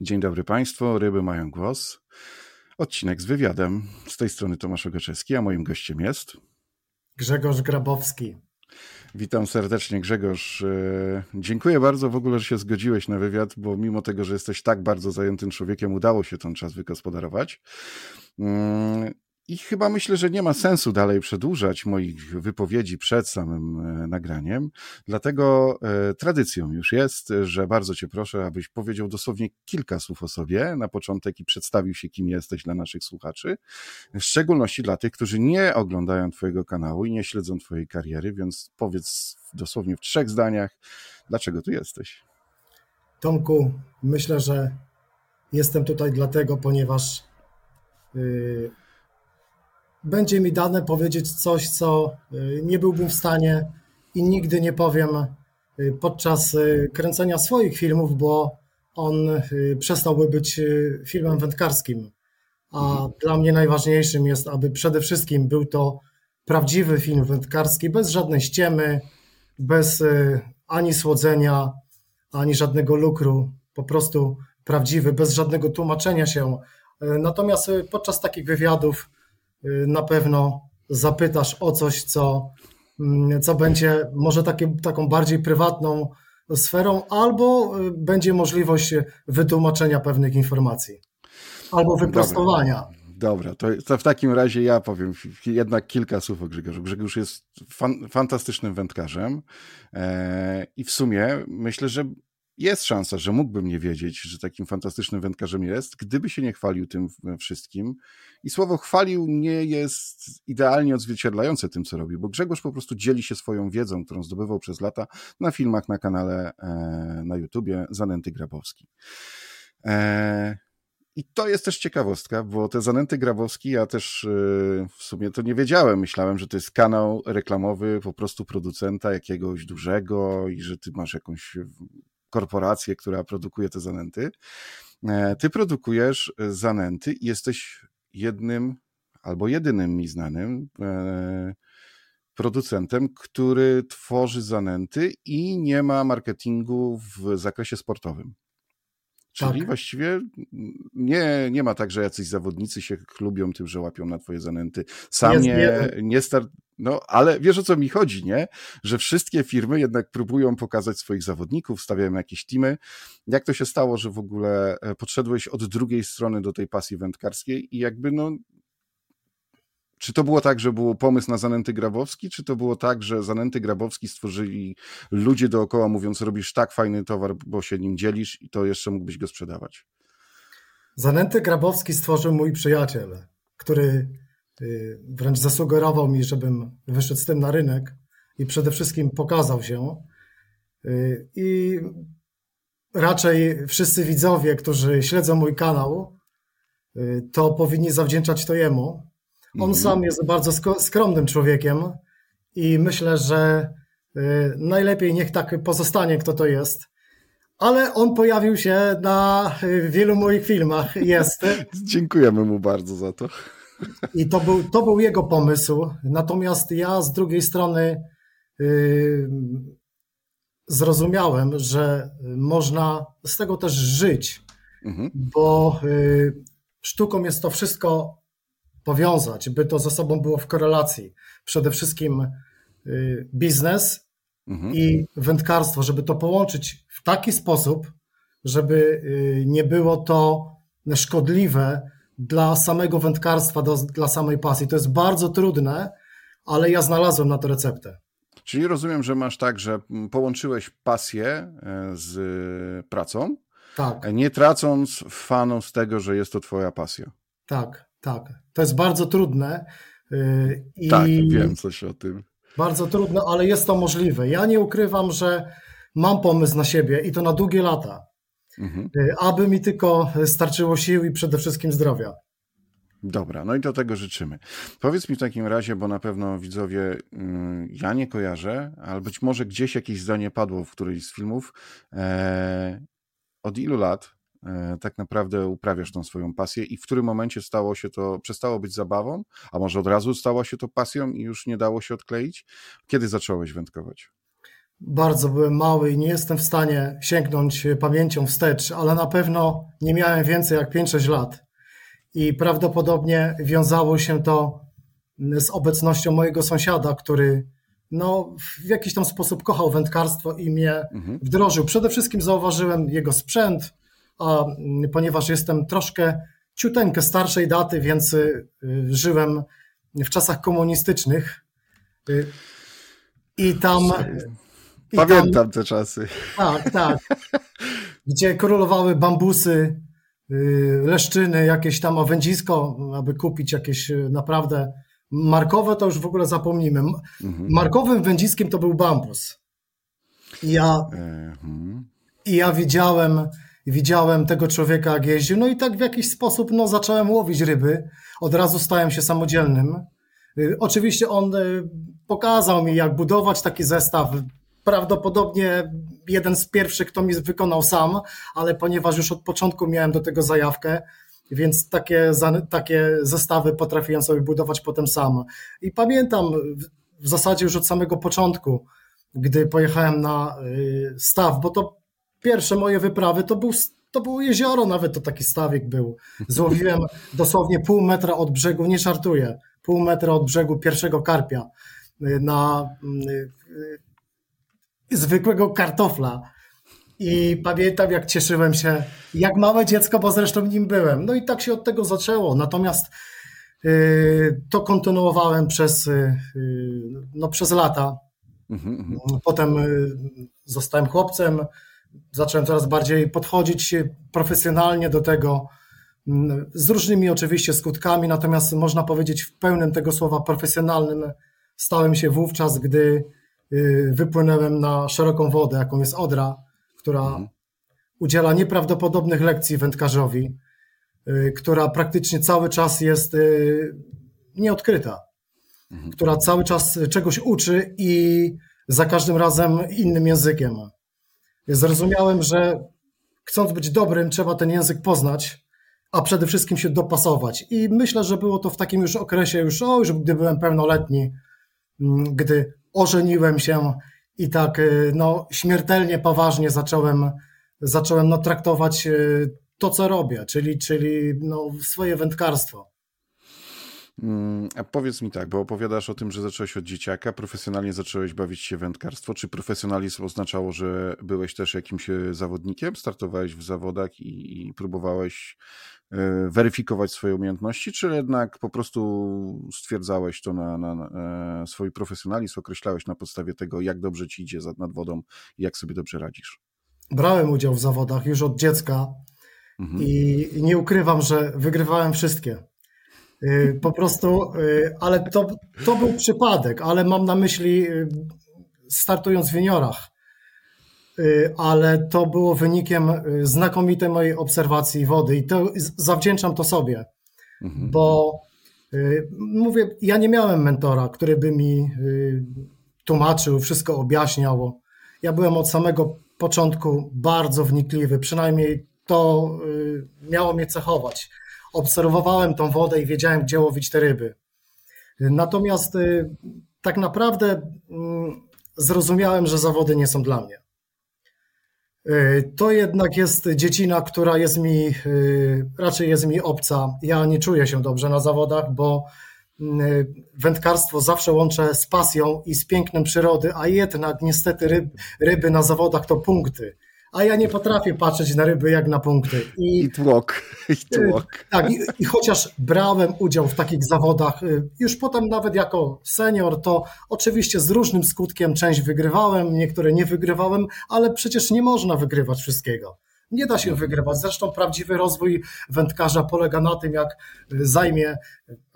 Dzień dobry Państwu, ryby mają głos. Odcinek z wywiadem. Z tej strony Tomasz Ogaczewski, a moim gościem jest... Grzegorz Grabowski. Witam serdecznie Grzegorz. E, dziękuję bardzo w ogóle, że się zgodziłeś na wywiad, bo mimo tego, że jesteś tak bardzo zajętym człowiekiem, udało się ten czas wygospodarować. I chyba myślę, że nie ma sensu dalej przedłużać moich wypowiedzi przed samym e, nagraniem. Dlatego e, tradycją już jest, że bardzo Cię proszę, abyś powiedział dosłownie kilka słów o sobie na początek i przedstawił się, kim jesteś dla naszych słuchaczy. W szczególności dla tych, którzy nie oglądają Twojego kanału i nie śledzą Twojej kariery, więc powiedz dosłownie w trzech zdaniach, dlaczego tu jesteś. Tomku, myślę, że jestem tutaj dlatego, ponieważ. Yy będzie mi dane powiedzieć coś, co y, nie byłbym w stanie i nigdy nie powiem y, podczas y, kręcenia swoich filmów, bo on przestałby być filmem wędkarskim. A mhm. dla mnie najważniejszym jest, aby przede wszystkim był to prawdziwy film wędkarski, bez żadnej ściemy, bez ani słodzenia, ani żadnego lukru, po prostu prawdziwy, bez żadnego tłumaczenia się. Natomiast podczas takich wywiadów na pewno zapytasz o coś, co, mm, co będzie może takie, taką bardziej prywatną sferą, albo y, będzie możliwość wytłumaczenia pewnych informacji, albo wyprostowania. Dobra. Dobra, to, to, w takim razie ja powiem jednak kilka słów o Grzegorzu. Grzegorz jest fan, fantastycznym wędkarzem e, i w sumie myślę, że jest szansa, że mógłbym nie wiedzieć, że takim fantastycznym wędkarzem jest, gdyby się nie chwalił tym wszystkim. I słowo chwalił nie jest idealnie odzwierciedlające tym, co robi, bo Grzegorz po prostu dzieli się swoją wiedzą, którą zdobywał przez lata na filmach na kanale e, na YouTubie Zanęty Grabowski. E, I to jest też ciekawostka, bo te zanęty Grabowski, ja też e, w sumie to nie wiedziałem. Myślałem, że to jest kanał reklamowy po prostu producenta jakiegoś dużego i że ty masz jakąś korporację, która produkuje te zanęty. Ty produkujesz zanęty i jesteś jednym albo jedynym mi znanym e, producentem, który tworzy zanęty i nie ma marketingu w zakresie sportowym. Czyli tak. właściwie nie, nie ma tak, że jacyś zawodnicy się chlubią tym, że łapią na twoje zanęty. Sam nie, nie, start, no, ale wiesz o co mi chodzi, nie? Że wszystkie firmy jednak próbują pokazać swoich zawodników, stawiają jakieś teamy. Jak to się stało, że w ogóle e, podszedłeś od drugiej strony do tej pasji wędkarskiej i jakby no czy to było tak, że był pomysł na Zanęty Grabowski, czy to było tak, że Zanęty Grabowski stworzyli ludzie dookoła, mówiąc, robisz tak fajny towar, bo się nim dzielisz i to jeszcze mógłbyś go sprzedawać? Zanęty Grabowski stworzył mój przyjaciel, który wręcz zasugerował mi, żebym wyszedł z tym na rynek i przede wszystkim pokazał się. Y, I raczej wszyscy widzowie, którzy śledzą mój kanał, y, to powinni zawdzięczać to jemu, on mhm. sam jest bardzo skromnym człowiekiem i myślę, że y, najlepiej niech tak pozostanie, kto to jest. Ale on pojawił się na y, wielu moich filmach. Jest. Dziękujemy mu bardzo za to. I to był, to był jego pomysł. Natomiast ja z drugiej strony yy, zrozumiałem, że można z tego też żyć, mhm. bo yy, sztuką jest to wszystko powiązać, by to ze sobą było w korelacji. Przede wszystkim y, biznes mhm. i wędkarstwo, żeby to połączyć w taki sposób, żeby y, nie było to szkodliwe dla samego wędkarstwa, dla samej pasji. To jest bardzo trudne, ale ja znalazłem na to receptę. Czyli rozumiem, że masz tak, że połączyłeś pasję e, z pracą, tak. nie tracąc fanu z tego, że jest to twoja pasja. Tak, tak. To jest bardzo trudne. Y, I tak, wiem coś o tym. Bardzo trudne, ale jest to możliwe. Ja nie ukrywam, że mam pomysł na siebie i to na długie lata. Mhm. Y, aby mi tylko starczyło sił i przede wszystkim zdrowia. Dobra, no i do tego życzymy. Powiedz mi w takim razie, bo na pewno widzowie, y, ja nie kojarzę, ale być może gdzieś jakieś zdanie padło w którejś z filmów. E, od ilu lat E, tak naprawdę uprawiasz tą swoją pasję i w którym momencie stało się to, przestało być zabawą, a może od razu stało się to pasją i już nie dało się odkleić? Kiedy zacząłeś wędkować? Bardzo byłem mały i nie jestem w stanie sięgnąć pamięcią wstecz, ale na pewno nie miałem więcej jak 5-6 lat. I prawdopodobnie wiązało się to z obecnością mojego sąsiada, który no, w jakiś tam sposób kochał wędkarstwo i mnie mhm. wdrożył. Przede wszystkim zauważyłem jego sprzęt, a ponieważ jestem troszkę ciuteńkę starszej daty, więc y, żyłem w czasach komunistycznych y, i tam... Pamiętam tam, te czasy. Tak, tak. Gdzie królowały bambusy, y, leszczyny, jakieś tam, a wędzisko, aby kupić jakieś naprawdę markowe, to już w ogóle zapomnimy. Mhm. Markowym wędziskiem to był bambus. I ja, mhm. i ja widziałem widziałem tego człowieka, jak jeździł, no i tak w jakiś sposób no, zacząłem łowić ryby. Od razu stałem się samodzielnym. Y, oczywiście on y, pokazał mi, jak budować taki zestaw. Prawdopodobnie jeden z pierwszych, kto mi wykonał sam, ale ponieważ już od początku miałem do tego zajawkę, więc takie, takie zestawy potrafiłem sobie budować potem sam. I pamiętam w zasadzie już od samego początku, gdy pojechałem na y, staw, bo to pierwsze moje wyprawy to, był, to było jezioro, nawet to taki stawik był. Złowiłem dosłownie pół metra od brzegu, nie żartuję, pół metra od brzegu pierwszego karpia y, na y, y, zwykłego kartofla. I pamiętam, jak cieszyłem się, jak małe dziecko, bo zresztą nim byłem. No i tak się od tego zaczęło. Natomiast to kontynuowałem przez, no, przez lata. Mhm, mhm. Potem zostałem chłopcem, zacząłem coraz bardziej podchodzić profesjonalnie do tego, mm, z różnymi oczywiście skutkami, natomiast można powiedzieć w pełnym tego słowa profesjonalnym stałem się wówczas, gdy wypłynąłem na szeroką wodę, jaką jest Odra, która mhm. udziela nieprawdopodobnych lekcji wędkarzowi, y, która praktycznie cały czas jest y, nieodkryta, mhm. która cały czas czegoś uczy i za każdym razem innym językiem. Zrozumiałem, że chcąc być dobrym, trzeba ten język poznać, a przede wszystkim się dopasować. I myślę, że było to w takim już okresie, już, o, już gdy byłem pełnoletni, mm, gdy ożeniłem się i tak y, no, śmiertelnie poważnie zacząłem, zacząłem no, traktować y, to, co robię, czyli, czyli no, swoje wędkarstwo. Mm, a powiedz mi tak, bo opowiadasz o tym, że zacząłeś od dzieciaka, profesjonalnie zacząłeś bawić się wędkarstwo. Czy profesjonalizm oznaczało, że byłeś też jakimś e, zawodnikiem? Startowałeś w zawodach i, i próbowałeś weryfikować swoje umiejętności, czy jednak po prostu stwierdzałeś to na, na, na, e, swój profesjonalizm, określałeś na podstawie tego, jak dobrze ci idzie nad wodą i jak sobie dobrze radzisz? Brałem udział w zawodach już od dziecka mhm. i nie ukrywam, że wygrywałem wszystkie. Y, po prostu, ale to, to był przypadek, ale mam na myśli startując w juniorach. Ale to było wynikiem znakomitej mojej obserwacji wody i to zawdzięczam to sobie, mhm. bo mówię, ja nie miałem mentora, który by mi tłumaczył, wszystko objaśniał. Ja byłem od samego początku bardzo wnikliwy, przynajmniej to miało mnie cechować obserwowałem tą wodę i wiedziałem, gdzie łowić te ryby. Natomiast y, tak naprawdę mm, zrozumiałem, że zawody nie są dla mnie. Y, to jednak jest dziedzina, która jest mi, y, raczej jest mi obca. Ja nie czuję się dobrze na zawodach, bo mm, wędkarstwo zawsze łączę z pasją i z pięknem przyrody, a jednak niestety ryb, ryby na zawodach to punkty a ja nie potrafię patrzeć na ryby jak na punkty. I, I tłok. I tłok. Tak, i, i, chociaż brałem udział w takich zawodach, y, już potem nawet jako senior, to oczywiście z różnym skutkiem część wygrywałem, niektóre nie wygrywałem, ale przecież nie można wygrywać wszystkiego. Nie da się wygrywać. Zresztą prawdziwy rozwój wędkarza polega na tym, jak zajmie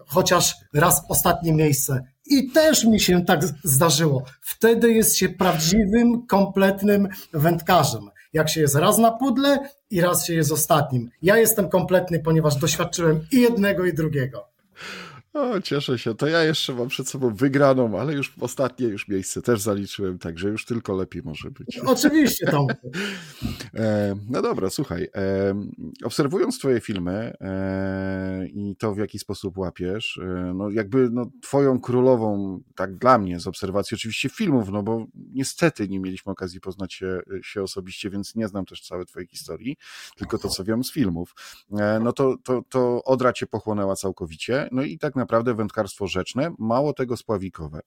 chociaż raz ostatnie miejsce. I też mi się tak zdarzyło. Wtedy jest się prawdziwym, kompletnym wędkarzem jak się jest raz na pudle i raz się jest ostatnim. Ja jestem kompletny, ponieważ doświadczyłem i jednego, i drugiego. O, cieszę się. To ja jeszcze mam przed sobą wygraną, ale już ostatnie już miejsce też zaliczyłem, także już tylko lepiej może być. Oczywiście, Tom. E, no dobra, słuchaj. E, obserwując twoje filmy e, i to, w jaki sposób łapiesz, no jakby no, twoją królową, tak dla mnie, z obserwacji oczywiście filmów, no bo niestety nie mieliśmy okazji poznać się, się osobiście, więc nie znam też całej twojej historii, tylko to, co wiem z filmów. No to, to, to Odra cię pochłonęła całkowicie, no i tak naprawdę wędkarstwo rzeczne, mało tego spławikowe.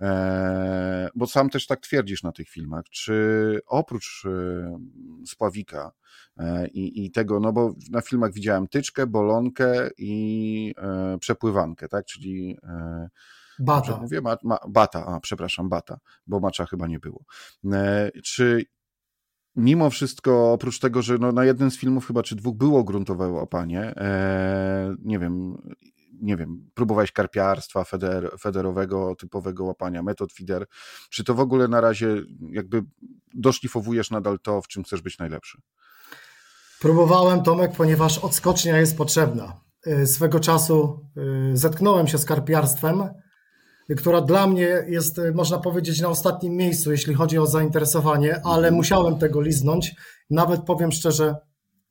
E, bo sam też tak twierdzisz na tych filmach, czy oprócz e, spławika e, i, i tego, no bo na filmach widziałem tyczkę, bolonkę i przepływankę, tak, czyli Bata. Mówię, ma, ma, bata, a przepraszam, bata, bo macza chyba nie było. Czy mimo wszystko, oprócz tego, że no na jednym z filmów chyba czy dwóch było gruntowe łapanie, e, nie wiem, nie wiem, próbowałeś karpiarstwa feder, federowego, typowego łapania, metod feeder, czy to w ogóle na razie jakby doszlifowujesz nadal to, w czym chcesz być najlepszy? Próbowałem, Tomek, ponieważ odskocznia jest potrzebna. Y, swego czasu y, zetknąłem się z karpiarstwem, która dla mnie jest, y, można powiedzieć, na ostatnim miejscu, jeśli chodzi o zainteresowanie, ale mhm. musiałem tego liznąć. Nawet powiem szczerze,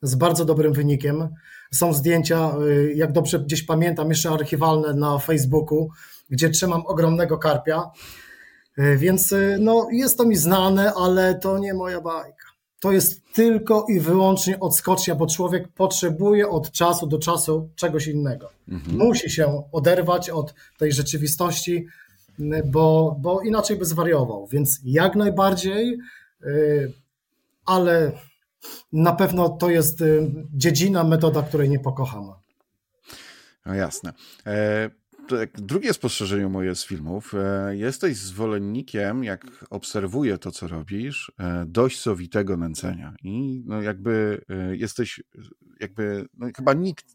z bardzo dobrym wynikiem. Są zdjęcia, y, jak dobrze gdzieś pamiętam, jeszcze archiwalne na Facebooku, gdzie trzymam ogromnego karpia. Y, więc y, no, jest to mi znane, ale to nie moja bajka. To jest tylko i wyłącznie odskocznia, bo człowiek potrzebuje od czasu do czasu czegoś innego. Mhm. Musi się oderwać od tej rzeczywistości, bo, bo inaczej by zwariował. Więc jak najbardziej, ale na pewno to jest y, dziedzina, metoda, której nie pokocham. No jasne. E, drugie spostrzeżenie moje z filmów. E, jesteś zwolennikiem, jak obserwuję to, co robisz, e, dość sowitego nęcenia. I no jakby jesteś, jakby, no chyba nikt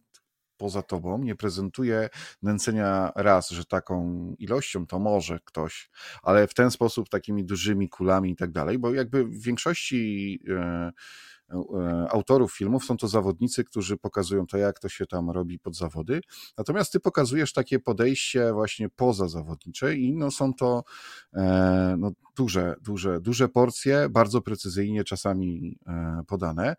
poza tobą nie prezentuje nęcenia raz, że taką ilością to może ktoś, ale w ten sposób, takimi dużymi kulami i tak dalej, bo jakby w większości E, autorów filmów są to zawodnicy, którzy pokazują to, jak to się tam robi pod zawody. Natomiast ty pokazujesz takie podejście właśnie poza zawodnicze i no są to e, no, duże, duże, duże porcje, bardzo precyzyjnie czasami e, podane.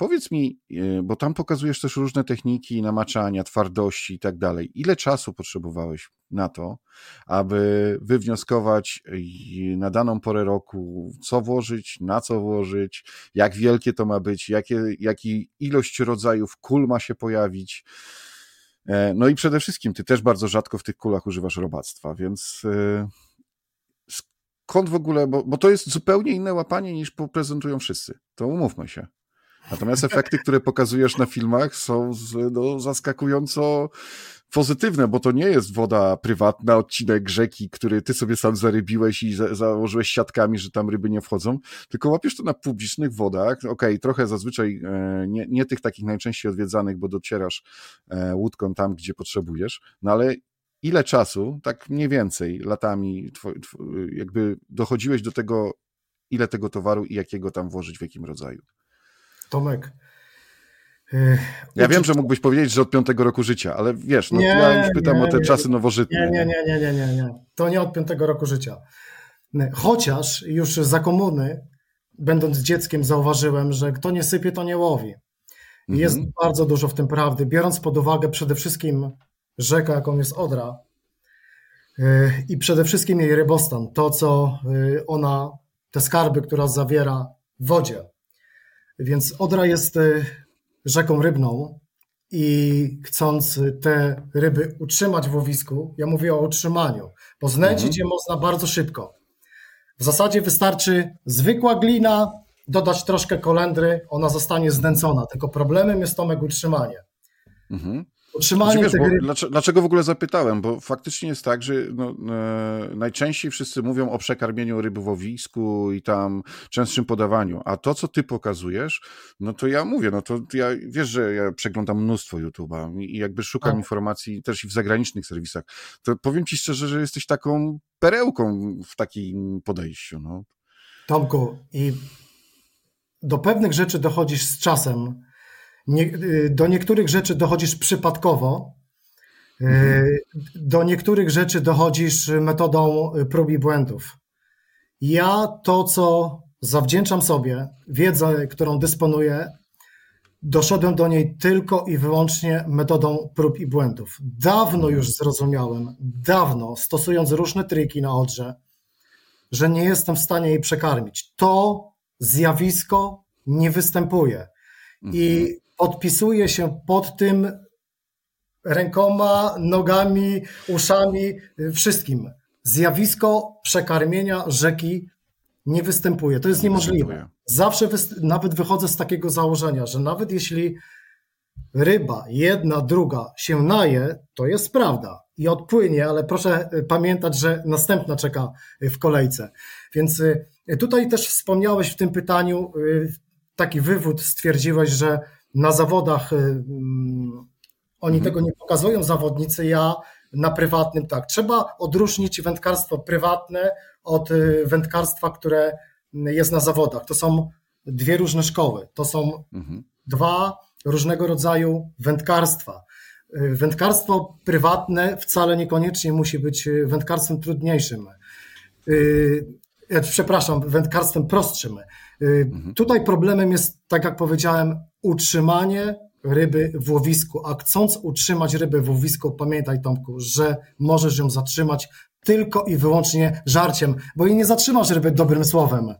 Powiedz mi, e, bo tam pokazujesz też różne techniki namaczania, twardości i tak dalej. Ile czasu potrzebowałeś na to, aby wywnioskować na daną porę roku, co włożyć, na co włożyć, jak wielkie to ma być, jakie, jaki ilość rodzajów kul ma się pojawić. E, no i przede wszystkim, ty też bardzo rzadko w tych kulach używasz robactwa, więc e, skąd w ogóle, bo, bo to jest zupełnie inne łapanie niż prezentują wszyscy. To umówmy się. Natomiast efekty, które pokazujesz na filmach są no, zaskakująco pozytywne, bo to nie jest woda prywatna, odcinek rzeki, który ty sobie sam zarybiłeś i za założyłeś siatkami, że tam ryby nie wchodzą, tylko łapiesz to na publicznych wodach. Okej, okay, trochę zazwyczaj e, nie, nie tych takich najczęściej odwiedzanych, bo docierasz e, łódką tam, gdzie potrzebujesz, no ale ile czasu, tak mniej więcej, latami, jakby dochodziłeś do tego, ile tego towaru i jakiego tam włożyć, w jakim rodzaju? Tomek. E, ja wiem, że mógłbyś powiedzieć, że od piątego roku życia, ale wiesz, no, nie, ja już pytam nie, o te nie, czasy nowożytne. Nie, nie, nie, nie, nie, nie, To nie od piątego roku życia. Chociaż już za komuny, będąc dzieckiem, zauważyłem, że kto nie sypie, to nie łowi. Jest mhm. bardzo dużo w tym prawdy, biorąc pod uwagę przede wszystkim rzekę, jaką jest Odra e, i przede wszystkim jej rybostan, to co e, ona, te skarby, która zawiera w wodzie. Więc Odra jest e, rzeką rybną i chcąc te ryby utrzymać w łowisku, ja mówię o utrzymaniu, bo znęcić mhm. je można bardzo szybko. W zasadzie wystarczy zwykła glina, dodać troszkę kolendry, ona zostanie znęcona. Tylko problemem jest Tomek utrzymanie. Mhm. Utrzymanie znaczy, wiesz, dlaczego, dlaczego w ogóle zapytałem? Bo faktycznie jest tak, że no, e, najczęściej wszyscy mówią o przekarmieniu ryb w łowisku i tam częstszym podawaniu, a to, co ty pokazujesz, no to ja mówię, no to ja, wiesz, że ja przeglądam mnóstwo YouTube'a i jakby szukam a. informacji też i w zagranicznych serwisach, to powiem ci szczerze, że jesteś taką perełką w takim podejściu, no. Tomku, i do pewnych rzeczy dochodzisz z czasem, nie, y, do niektórych rzeczy dochodzisz przypadkowo, Do niektórych rzeczy dochodzisz metodą prób i błędów. Ja to, co zawdzięczam sobie, wiedzę, którą dysponuję, doszedłem do niej tylko i wyłącznie metodą prób i błędów. Dawno już zrozumiałem, dawno, stosując różne triki na odrze, że nie jestem w stanie jej przekarmić. To zjawisko nie występuje. I podpisuję się pod tym rękoma, nogami, uszami, wszystkim. Zjawisko przekarmienia rzeki nie występuje. To jest niemożliwe. Zawsze nawet wychodzę z takiego założenia, że nawet jeśli ryba, jedna, druga się naje, to jest prawda i odpłynie, ale proszę y, pamiętać, że następna czeka w kolejce. Więc y, tutaj też wspomniałeś w tym pytaniu, y, taki wywód stwierdziłeś, że na zawodach mm, oni mhm. tego nie pokazują, zawodnicy, ja na prywatnym tak. Trzeba odróżnić wędkarstwo prywatne od wędkarstwa, które jest na zawodach. To są dwie różne szkoły. To są mhm. dwa różnego rodzaju wędkarstwa. Wędkarstwo prywatne wcale niekoniecznie musi być wędkarstwem trudniejszym. Y, e, przepraszam, wędkarstwem prostszym. Y, mhm. Tutaj problemem jest, tak jak powiedziałem, utrzymanie ryby w łowisku. A chcąc utrzymać rybę w łowisku, pamiętaj Tomku, że możesz ją zatrzymać tylko i wyłącznie żarciem, bo jej nie zatrzymasz ryby dobrym słowem.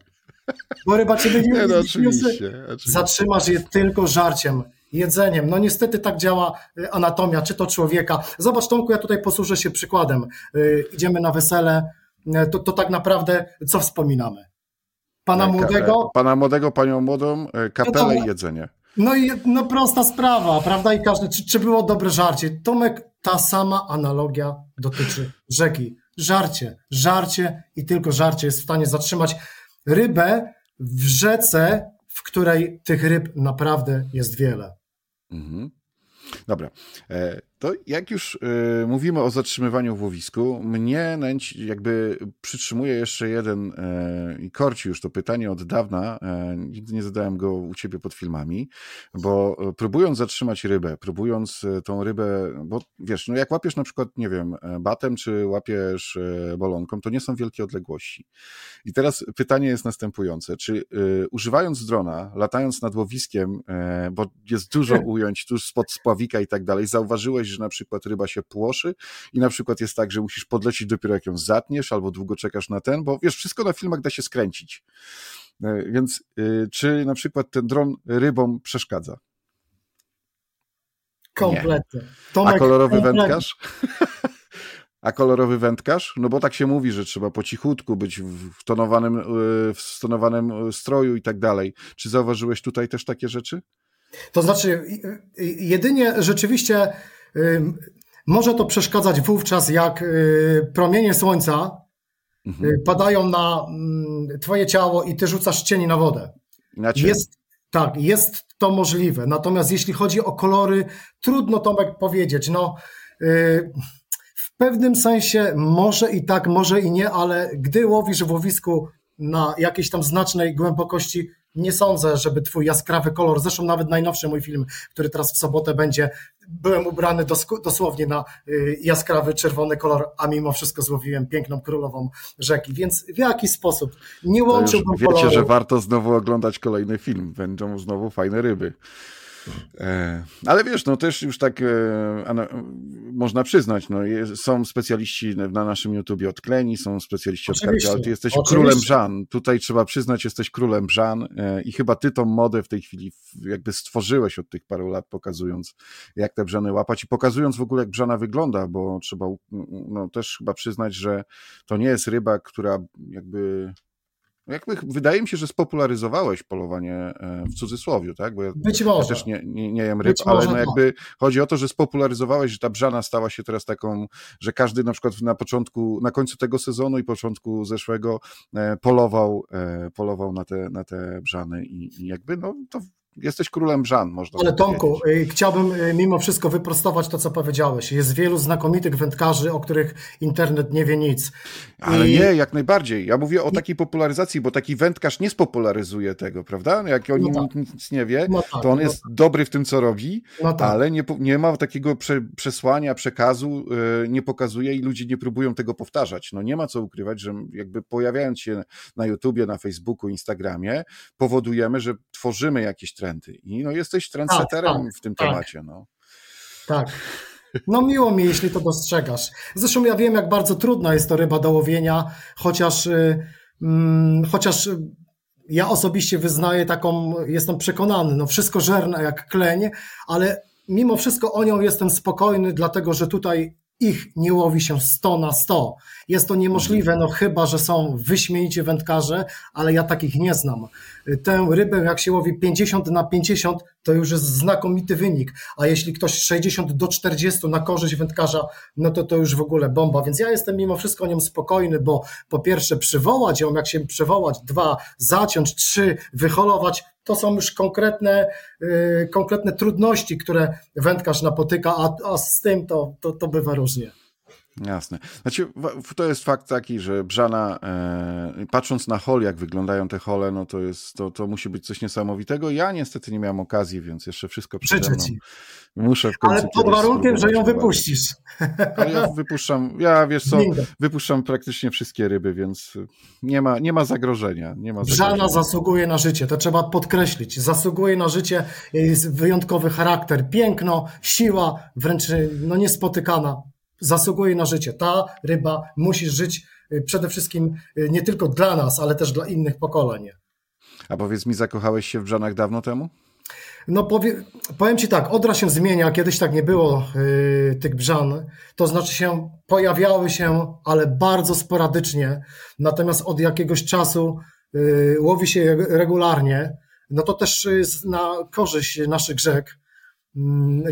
Bo ryba ciebie nie, nie no, oczywiście. Zatrzymasz je tylko żarciem, jedzeniem. No niestety tak działa y, anatomia, czy to człowieka. Zobacz Tomku, ja tutaj posłużę się przykładem. Yy, idziemy na wesele, yy, to, to tak naprawdę co wspominamy? Pana młodego? Pana młodego, panią młodą, y, kapelę i jedzenie. No i no prosta sprawa, prawda? I każdy, czy, czy było dobre żarcie? Tomek, ta sama analogia dotyczy rzeki. Żarcie, żarcie i tylko żarcie jest w stanie zatrzymać rybę w rzece, w której tych ryb naprawdę jest wiele. Mhm. Dobra. E, to jak już y, mówimy o zatrzymywaniu w łowisku, mnie nęci, jakby przytrzymuje jeszcze jeden y, i korci już to pytanie od dawna, nigdy nie zadałem go u ciebie pod filmami, bo próbując zatrzymać rybę, próbując tą rybę, bo wiesz, no jak łapiesz na przykład, nie wiem, batem, czy łapiesz bolonką, to nie są wielkie odległości. I teraz pytanie jest następujące, czy używając drona, latając nad łowiskiem, bo jest dużo ujęć tuż spod spławika i tak dalej, zauważyłeś, że na przykład ryba się płoszy i na przykład jest tak, że musisz podlecieć dopiero jak ją zatniesz albo długo czekasz na ten, bo wiesz, wszystko na filmach da się skręcić. E, więc y, czy na przykład ten dron rybom przeszkadza? Kompletnie. Tomek, A kolorowy kompletnie. wędkarz? A kolorowy wędkarz? No bo tak się mówi, że trzeba po cichutku być w tonowanym, y, w stonowanym stroju i tak dalej. Czy zauważyłeś tutaj też takie rzeczy? To znaczy, jedynie rzeczywiście może to przeszkadzać wówczas, jak y, promienie słońca mhm. Y, padają na mm, twoje ciało i ty rzucasz cieni na wodę. Inaczej. Jest, tak, jest to możliwe. Natomiast jeśli chodzi o kolory, trudno Tomek powiedzieć. No, y, w pewnym sensie może i tak, może i nie, ale gdy łowisz w łowisku na jakiejś tam znacznej głębokości, nie sądzę, żeby twój jaskrawy kolor, zresztą nawet najnowszy mój film, który teraz w sobotę będzie, byłem ubrany dosłownie na y, jaskrawy czerwony kolor, a mimo wszystko złowiłem piękną królową rzeki, więc w jaki sposób nie łączyłbym Wiecie, koloru. że warto znowu oglądać kolejny film, będą znowu fajne ryby. E, ale wiesz, no też już tak e, można przyznać, no, są specjaliści na naszym YouTubie od Kleni, są specjaliści od Karpia, ale ty jesteś Oczywiście. królem brzan. Tutaj trzeba przyznać, jesteś królem brzan e, i chyba ty tą modę w tej chwili jakby stworzyłeś od tych paru lat, pokazując jak te brzany łapać i pokazując w ogóle jak brzana wygląda, bo trzeba no, też chyba przyznać, że to nie jest ryba, która jakby jakby, wydaje mi się, że spopularyzowałeś polowanie e, w cudzysłowiu, tak? Bo ja, Być może. Ja też nie, nie, nie jem ryb, Być ale no jakby tak. chodzi o to, że spopularyzowałeś, że ta brzana stała się teraz taką, że każdy na przykład na początku, na końcu tego sezonu i początku zeszłego e, polował, e, polował na te, na te brzany i, i jakby no to jesteś królem Brzan, można Ale Tomku, powiedzieć. chciałbym mimo wszystko wyprostować to, co powiedziałeś. Jest wielu znakomitych wędkarzy, o których internet nie wie nic. Ale I... nie, jak najbardziej. Ja mówię o takiej popularyzacji, bo taki wędkarz nie spopularyzuje tego, prawda? Jak o nim no tak. nic nie wie, no tak, to on no jest tak. dobry w tym, co robi, no tak. ale nie, nie ma takiego prze, przesłania, przekazu, yy, nie pokazuje i ludzie nie próbują tego powtarzać. No nie ma co ukrywać, że jakby pojawiając się na YouTubie, na Facebooku, Instagramie, powodujemy, że tworzymy jakieś trendy. I no jesteś trendsetterem tak, tak, w tym tak. temacie. No. Tak. No miło mi, jeśli to dostrzegasz. Zresztą ja wiem, jak bardzo trudna jest to ryba do łowienia, chociaż, y, mm, chociaż ja osobiście wyznaję taką, jestem przekonany, no wszystko żerne jak kleń, ale mimo wszystko o nią jestem spokojny, dlatego że tutaj ich nie łowi się 100 na 100. Jest to niemożliwe, no chyba, że są wyśmienici wędkarze, ale ja takich nie znam. Tę rybę, jak się łowi 50 na 50, to już jest znakomity wynik, a jeśli ktoś 60 do 40 na korzyść wędkarza, no to to już w ogóle bomba, więc ja jestem mimo wszystko nią spokojny, bo po pierwsze przywołać ją, jak się przywołać, dwa, zaciąć, trzy, wyholować, to są już konkretne, yy, konkretne trudności, które wędkarz napotyka, a, a z tym to, to, to bywa różnie. Jasne. Znaczy, to jest fakt taki, że Brzana, e, patrząc na hol, jak wyglądają te hole, no to jest, to, to musi być coś niesamowitego. Ja niestety nie miałem okazji, więc jeszcze wszystko przede mną. Muszę w końcu Ale pod warunkiem, że ją wypuścisz. Ale ja wypuszczam, ja wiesz co, wypuszczam praktycznie wszystkie ryby, więc nie ma, nie ma zagrożenia. Nie ma Brzana zagrożenia. zasługuje na życie, to trzeba podkreślić. Zasługuje na życie, jest wyjątkowy charakter, piękno, siła, wręcz no niespotykana zasługuje na życie. Ta ryba musi żyć y, przede wszystkim y, nie tylko dla nas, ale też dla innych pokoleń. A powiedz mi, zakochałeś się w brzanach dawno temu? No powie, powiem Ci tak, Odra się zmienia, kiedyś tak nie było yy, tych brzan, to znaczy się pojawiały się, ale bardzo sporadycznie, natomiast od jakiegoś czasu yy, łowi się regularnie, no to też jest na korzyść naszych rzek,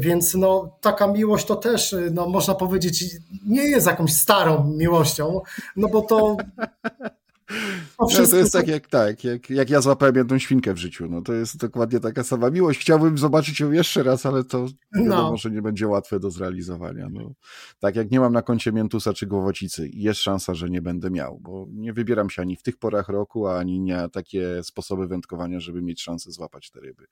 więc no, taka miłość to też, no, można powiedzieć, nie jest jakąś starą miłością, no bo to. To, no, to jest tak, jak, tak jak, jak ja złapałem jedną świnkę w życiu. No, to jest dokładnie taka sama miłość. Chciałbym zobaczyć ją jeszcze raz, ale to wiadomo, no. że nie będzie łatwe do zrealizowania. No, tak jak nie mam na koncie miętusa czy głowocicy, jest szansa, że nie będę miał, bo nie wybieram się ani w tych porach roku, ani nie takie sposoby wędkowania, żeby mieć szansę złapać te ryby.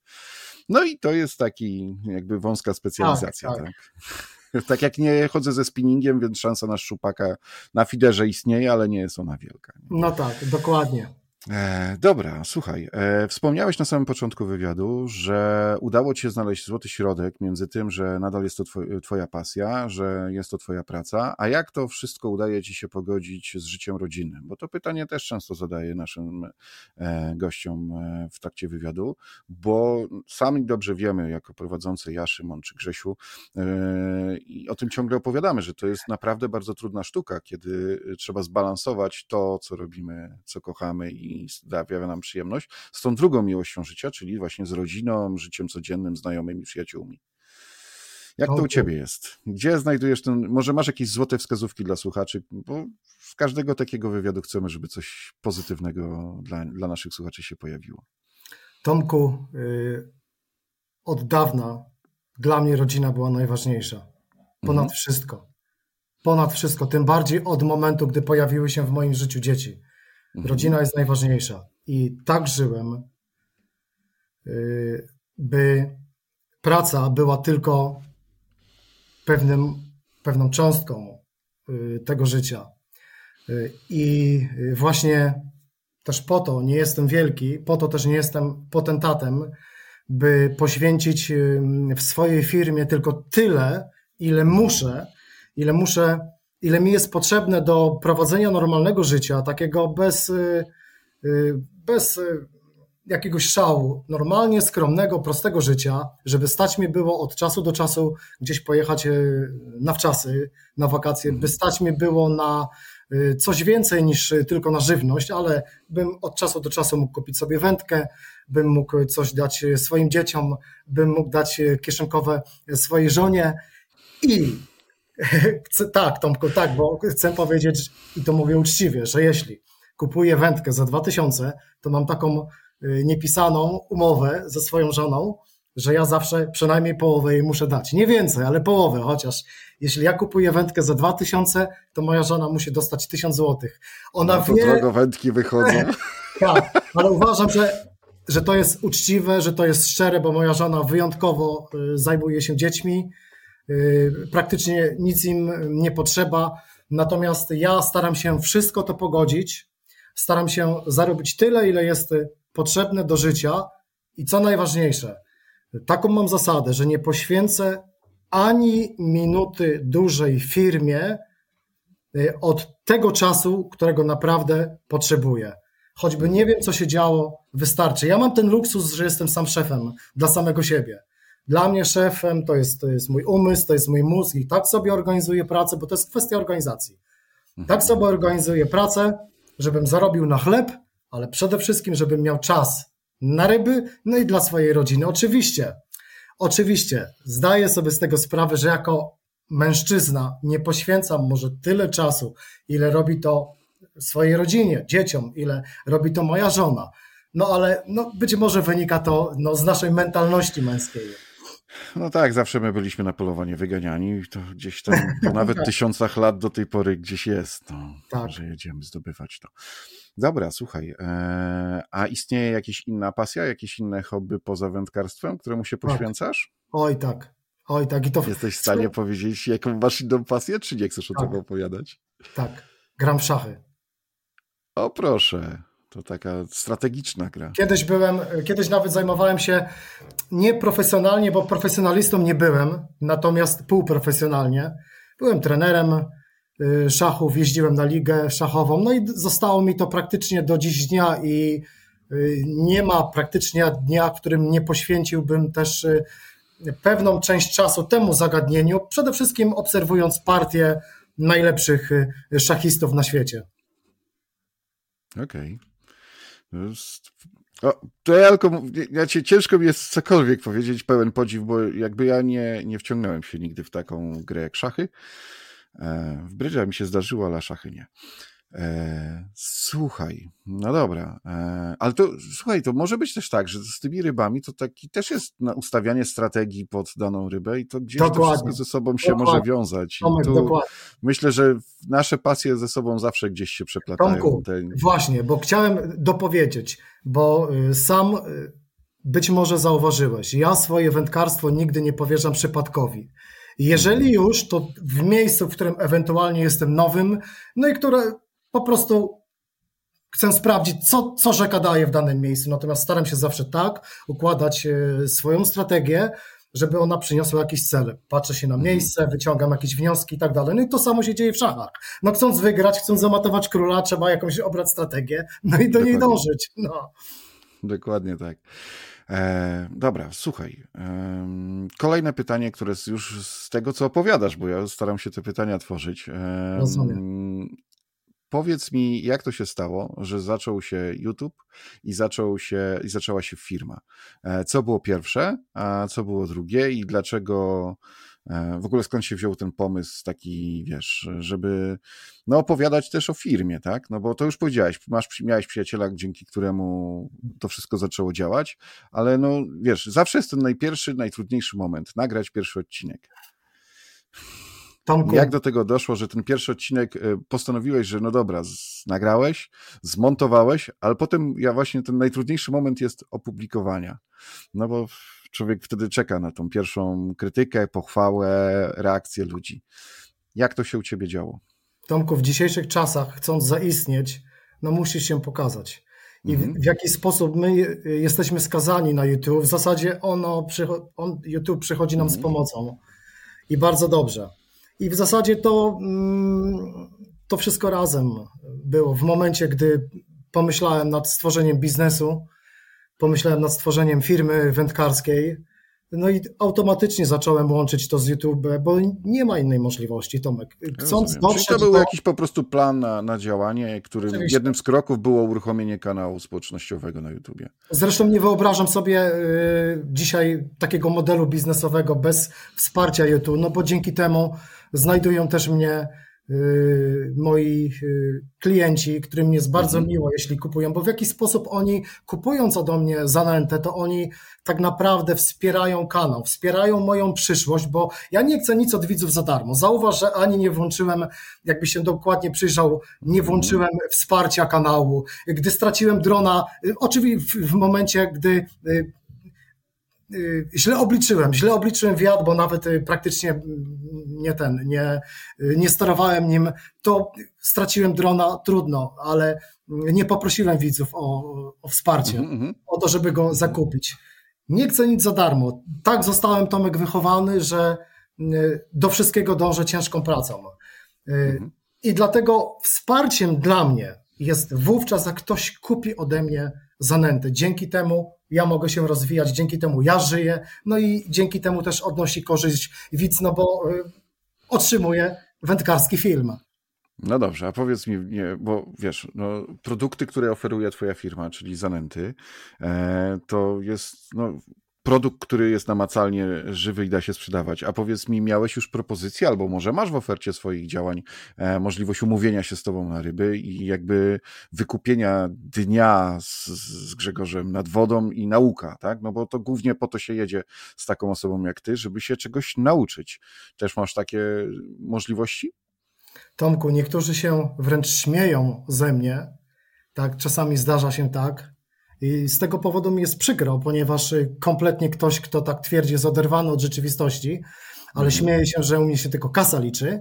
No i to jest taki jakby wąska specjalizacja, tak? tak. tak? tak jak nie chodzę ze spinningiem, więc szansa na szczupaka na fiderze istnieje, ale nie jest ona wielka. No tak, dokładnie. E, dobra, słuchaj, e, wspomniałeś na samym początku wywiadu, że udało ci się znaleźć złoty środek między tym, że nadal jest to twoj, twoja pasja, że jest to twoja praca, a jak to wszystko udaje ci się pogodzić z życiem rodzinnym? Bo to pytanie też często zadaję naszym e, gościom e, w trakcie wywiadu, bo sami dobrze wiemy, jako prowadzący ja, Szymon czy Grzesiu, e, i o tym ciągle opowiadamy, że to jest naprawdę bardzo trudna sztuka, kiedy trzeba zbalansować to, co robimy, co kochamy i i sprawia nam przyjemność, z tą drugą miłością życia, czyli właśnie z rodziną, życiem codziennym, znajomymi, przyjaciółmi. Jak to u ciebie jest? Gdzie znajdujesz ten, może masz jakieś złote wskazówki dla słuchaczy, bo z każdego takiego wywiadu chcemy, żeby coś pozytywnego dla, dla naszych słuchaczy się pojawiło. Tomku, yy, od dawna dla mnie rodzina była najważniejsza. Ponad mhm. wszystko. Ponad wszystko. Tym bardziej od momentu, gdy pojawiły się w moim życiu dzieci. Mhm. Rodzina jest najważniejsza. I tak żyłem, y, by praca była tylko pewnym, pewną cząstką y, tego życia. Y, I właśnie też po to nie jestem wielki, po to też nie jestem potentatem, by poświęcić w swojej firmie tylko tyle, ile muszę, ile muszę ile mi jest potrzebne do prowadzenia normalnego życia, takiego bez, y, y, bez y, jakiegoś szału, normalnie skromnego, prostego życia, żeby stać mi było od czasu do czasu gdzieś pojechać na wczasy, na wakacje, by stać mi było na coś więcej niż tylko na żywność, ale bym od czasu do czasu mógł kupić sobie wędkę, bym mógł coś dać swoim dzieciom, bym mógł dać kieszonkowe swojej żonie i tak, Tomku, tak, bo chcę powiedzieć i to mówię uczciwie, że jeśli kupuję wędkę za 2000, to mam taką niepisaną umowę ze swoją żoną, że ja zawsze przynajmniej połowę jej muszę dać. Nie więcej, ale połowę, chociaż jeśli ja kupuję wędkę za 2000, to moja żona musi dostać 1000 złotych. Ona no to wie... drogo wędki wychodzą. tak, ale uważam, że, że to jest uczciwe, że to jest szczere, bo moja żona wyjątkowo y, zajmuje się dziećmi, y, praktycznie nic im nie potrzeba, natomiast ja staram się wszystko to pogodzić, staram się zarobić tyle, ile jest potrzebne do życia i co najważniejsze, taką mam zasadę, że nie poświęcę ani minuty dużej firmie y, od tego czasu, którego naprawdę potrzebuję. Choćby nie wiem, co się działo, wystarczy. Ja mam ten luksus, że jestem sam szefem dla samego siebie. Dla mnie szefem to jest, to jest mój umysł, to jest mój mózg i tak sobie organizuję pracę, bo to jest kwestia organizacji. Tak sobie organizuję pracę, żebym zarobił na chleb, ale przede wszystkim, żebym miał czas na ryby, no i dla swojej rodziny. Oczywiście, oczywiście zdaję sobie z tego sprawę, że jako mężczyzna nie poświęcam może tyle czasu, ile robi to swojej rodzinie, dzieciom, ile robi to moja żona. No ale no, być może wynika to no, z naszej mentalności męskiej. No tak, zawsze my byliśmy na polowanie wyganiani, to gdzieś tam po nawet tak. tysiącach lat do tej pory gdzieś jest, no, tak. że jedziemy zdobywać to. Dobra, słuchaj, e, a istnieje jakaś inna pasja, jakieś inne hobby poza wędkarstwem, któremu się tak. poświęcasz? Tak. Oj tak, oj tak. I to... Jesteś w stanie powiedzieć, jaką masz inną pasję, czy nie chcesz o tak. tym opowiadać? Tak, gram w szachy. O proszę, to taka strategiczna gra. Kiedyś byłem, kiedyś nawet zajmowałem się nieprofesjonalnie, bo profesjonalistą nie byłem, natomiast półprofesjonalnie. Byłem trenerem y, szachów, jeździłem na ligę szachową, no i zostało mi to praktycznie do dziś dnia i y, nie ma praktycznie dnia, w którym nie poświęciłbym też y, pewną część czasu temu zagadnieniu, przede wszystkim obserwując partię najlepszych szachistów na świecie. Okej. Okay. O, to ja tylko, ja cię, ciężko mi jest cokolwiek powiedzieć, pełen podziw, bo jakby ja nie, nie wciągnąłem się nigdy w taką grę jak szachy. E, w brydża mi się zdarzyło, ale szachy nie. E, słuchaj, no dobra, e, ale to słuchaj, to może być też tak, że z tymi rybami to taki też jest na ustawianie strategii pod daną rybę i to gdzieś dokładnie. to wszystko ze sobą się dokładnie. może wiązać. Tomek, myślę, że nasze pasje ze sobą zawsze gdzieś się przeplatają. Tomku. Właśnie, bo chciałem dopowiedzieć, bo y, sam y, być może zauważyłeś, ja swoje wędkarstwo nigdy nie powierzam przypadkowi. Jeżeli mhm. już, to w miejscu, w którym ewentualnie jestem nowym, no i które po prostu chcę sprawdzić, co, co rzeka daje w danym miejscu. Natomiast staram się zawsze tak układać e, swoją strategię, żeby ona przyniosła jakiś cel. Patrzę się na mhm. miejsce, wyciągam jakieś wnioski i tak dalej. No i to samo się dzieje w szachach. No chcąc wygrać, chcąc zamatować króla, trzeba jakąś obrać strategię, no i do Dokładnie. niej dążyć. No. Dokładnie tak. E, dobra, słuchaj. E, kolejne pytanie, które jest już z tego, co opowiadasz, bo ja staram się te pytania tworzyć. E, Rozumiem. Powiedz mi, jak to się stało, że zaczął się YouTube i, zaczął się, i zaczęła się firma? E, co było pierwsze, a co było drugie i dlaczego e, w ogóle skąd się wziął ten pomysł taki, wiesz, żeby no, opowiadać też o firmie, tak? No bo to już powiedziałeś, masz, miałeś przyjaciela, dzięki któremu to wszystko zaczęło działać, ale no wiesz, zawsze jest ten najpierwszy, najtrudniejszy moment, nagrać pierwszy odcinek. Tomku. Jak do tego doszło, że ten pierwszy odcinek e, postanowiłeś, że no dobra, nagrałeś, zmontowałeś, ale potem ja właśnie ten najtrudniejszy moment jest opublikowania. No bo człowiek wtedy czeka na tą pierwszą krytykę, pochwałę, reakcję ludzi. Jak to się u ciebie działo? Tomku, w dzisiejszych czasach, chcąc zaistnieć, no musisz się pokazać. I w, mhm. w jaki sposób my jesteśmy skazani na YouTube? W zasadzie ono, on, YouTube przychodzi nam z mhm. pomocą. I bardzo dobrze. I w zasadzie to, mm, to wszystko razem było. W momencie, gdy pomyślałem nad stworzeniem biznesu, pomyślałem nad stworzeniem firmy wędkarskiej, no i automatycznie zacząłem łączyć to z YouTube, bo nie ma innej możliwości, Tomek. Chcąc dotrzeć Czyli to był do... jakiś po prostu plan na, na działanie, którym Oczywiście. jednym z kroków było uruchomienie kanału społecznościowego na YouTube. Zresztą nie wyobrażam sobie y, dzisiaj takiego modelu biznesowego bez wsparcia YouTube, no bo dzięki temu znajdują też mnie y, moi y, klienci, którym jest bardzo Mhm. miło, jeśli kupują, bo w jakiś sposób oni kupując ode mnie zanętę, to oni tak naprawdę wspierają kanał, wspierają moją przyszłość, bo ja nie chcę nic od widzów za darmo. Zauważ, że ani nie włączyłem, jakby się dokładnie przyjrzał, nie włączyłem wsparcia kanału. Gdy straciłem drona, y, oczywiście w, w momencie, gdy źle obliczyłem, źle obliczyłem wiatr, bo nawet y, praktycznie mm, nie ten, nie, y, nie sterowałem nim, to straciłem drona, trudno, ale nie poprosiłem widzów o, o wsparcie, Mhm, mhm. o to, żeby go zakupić. Nie chcę nic za darmo. Tak zostałem Tomek wychowany, że y, do wszystkiego dążę ciężką pracą. Y, Mhm. I dlatego wsparciem dla mnie jest wówczas, jak ktoś kupi ode mnie zanętę. Dzięki temu ja mogę się rozwijać, dzięki temu ja żyję, no i dzięki temu też odnosi korzyść widz, no bo y, otrzymuje wędkarski film. No dobrze, a powiedz mi, nie, bo wiesz, no, produkty, które oferuje Twoja firma, czyli zanęty, e, to jest no, produkt, który jest namacalnie żywy i da się sprzedawać. A powiedz mi, miałeś już propozycję, albo może masz w ofercie swoich działań e, możliwość umówienia się z Tobą na ryby i jakby wykupienia dnia z, z Grzegorzem nad wodą i nauka, tak? No bo to głównie po to się jedzie z taką osobą jak Ty, żeby się czegoś nauczyć. Też masz takie możliwości? Tomku, niektórzy się wręcz śmieją ze mnie. Tak, czasami zdarza się tak. I z tego powodu mi jest przykro, ponieważ y, kompletnie ktoś, kto tak twierdzi, jest oderwany od rzeczywistości, ale Mhm. śmieje się, że u mnie się tylko kasa liczy.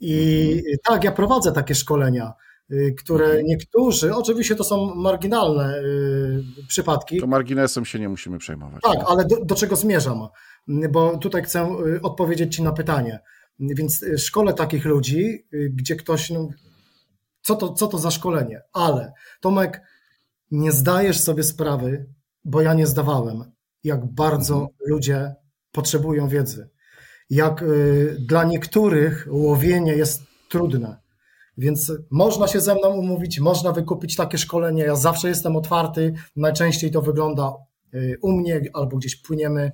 I Mhm. tak, ja prowadzę takie szkolenia, y, które Mhm. niektórzy, oczywiście to są marginalne y, przypadki, To marginesem się nie musimy przejmować. tak, ale do, do czego zmierzam? Bo tutaj chcę odpowiedzieć Ci na pytanie. Więc szkole takich ludzi, gdzie ktoś, no, co to, co to za szkolenie? Ale Tomek, nie zdajesz sobie sprawy, bo ja nie zdawałem, jak bardzo Mhm. ludzie potrzebują wiedzy. Jak y, dla niektórych łowienie jest trudne. Więc można się ze mną umówić, można wykupić takie szkolenie. Ja zawsze jestem otwarty. Najczęściej to wygląda y, u mnie albo gdzieś płyniemy,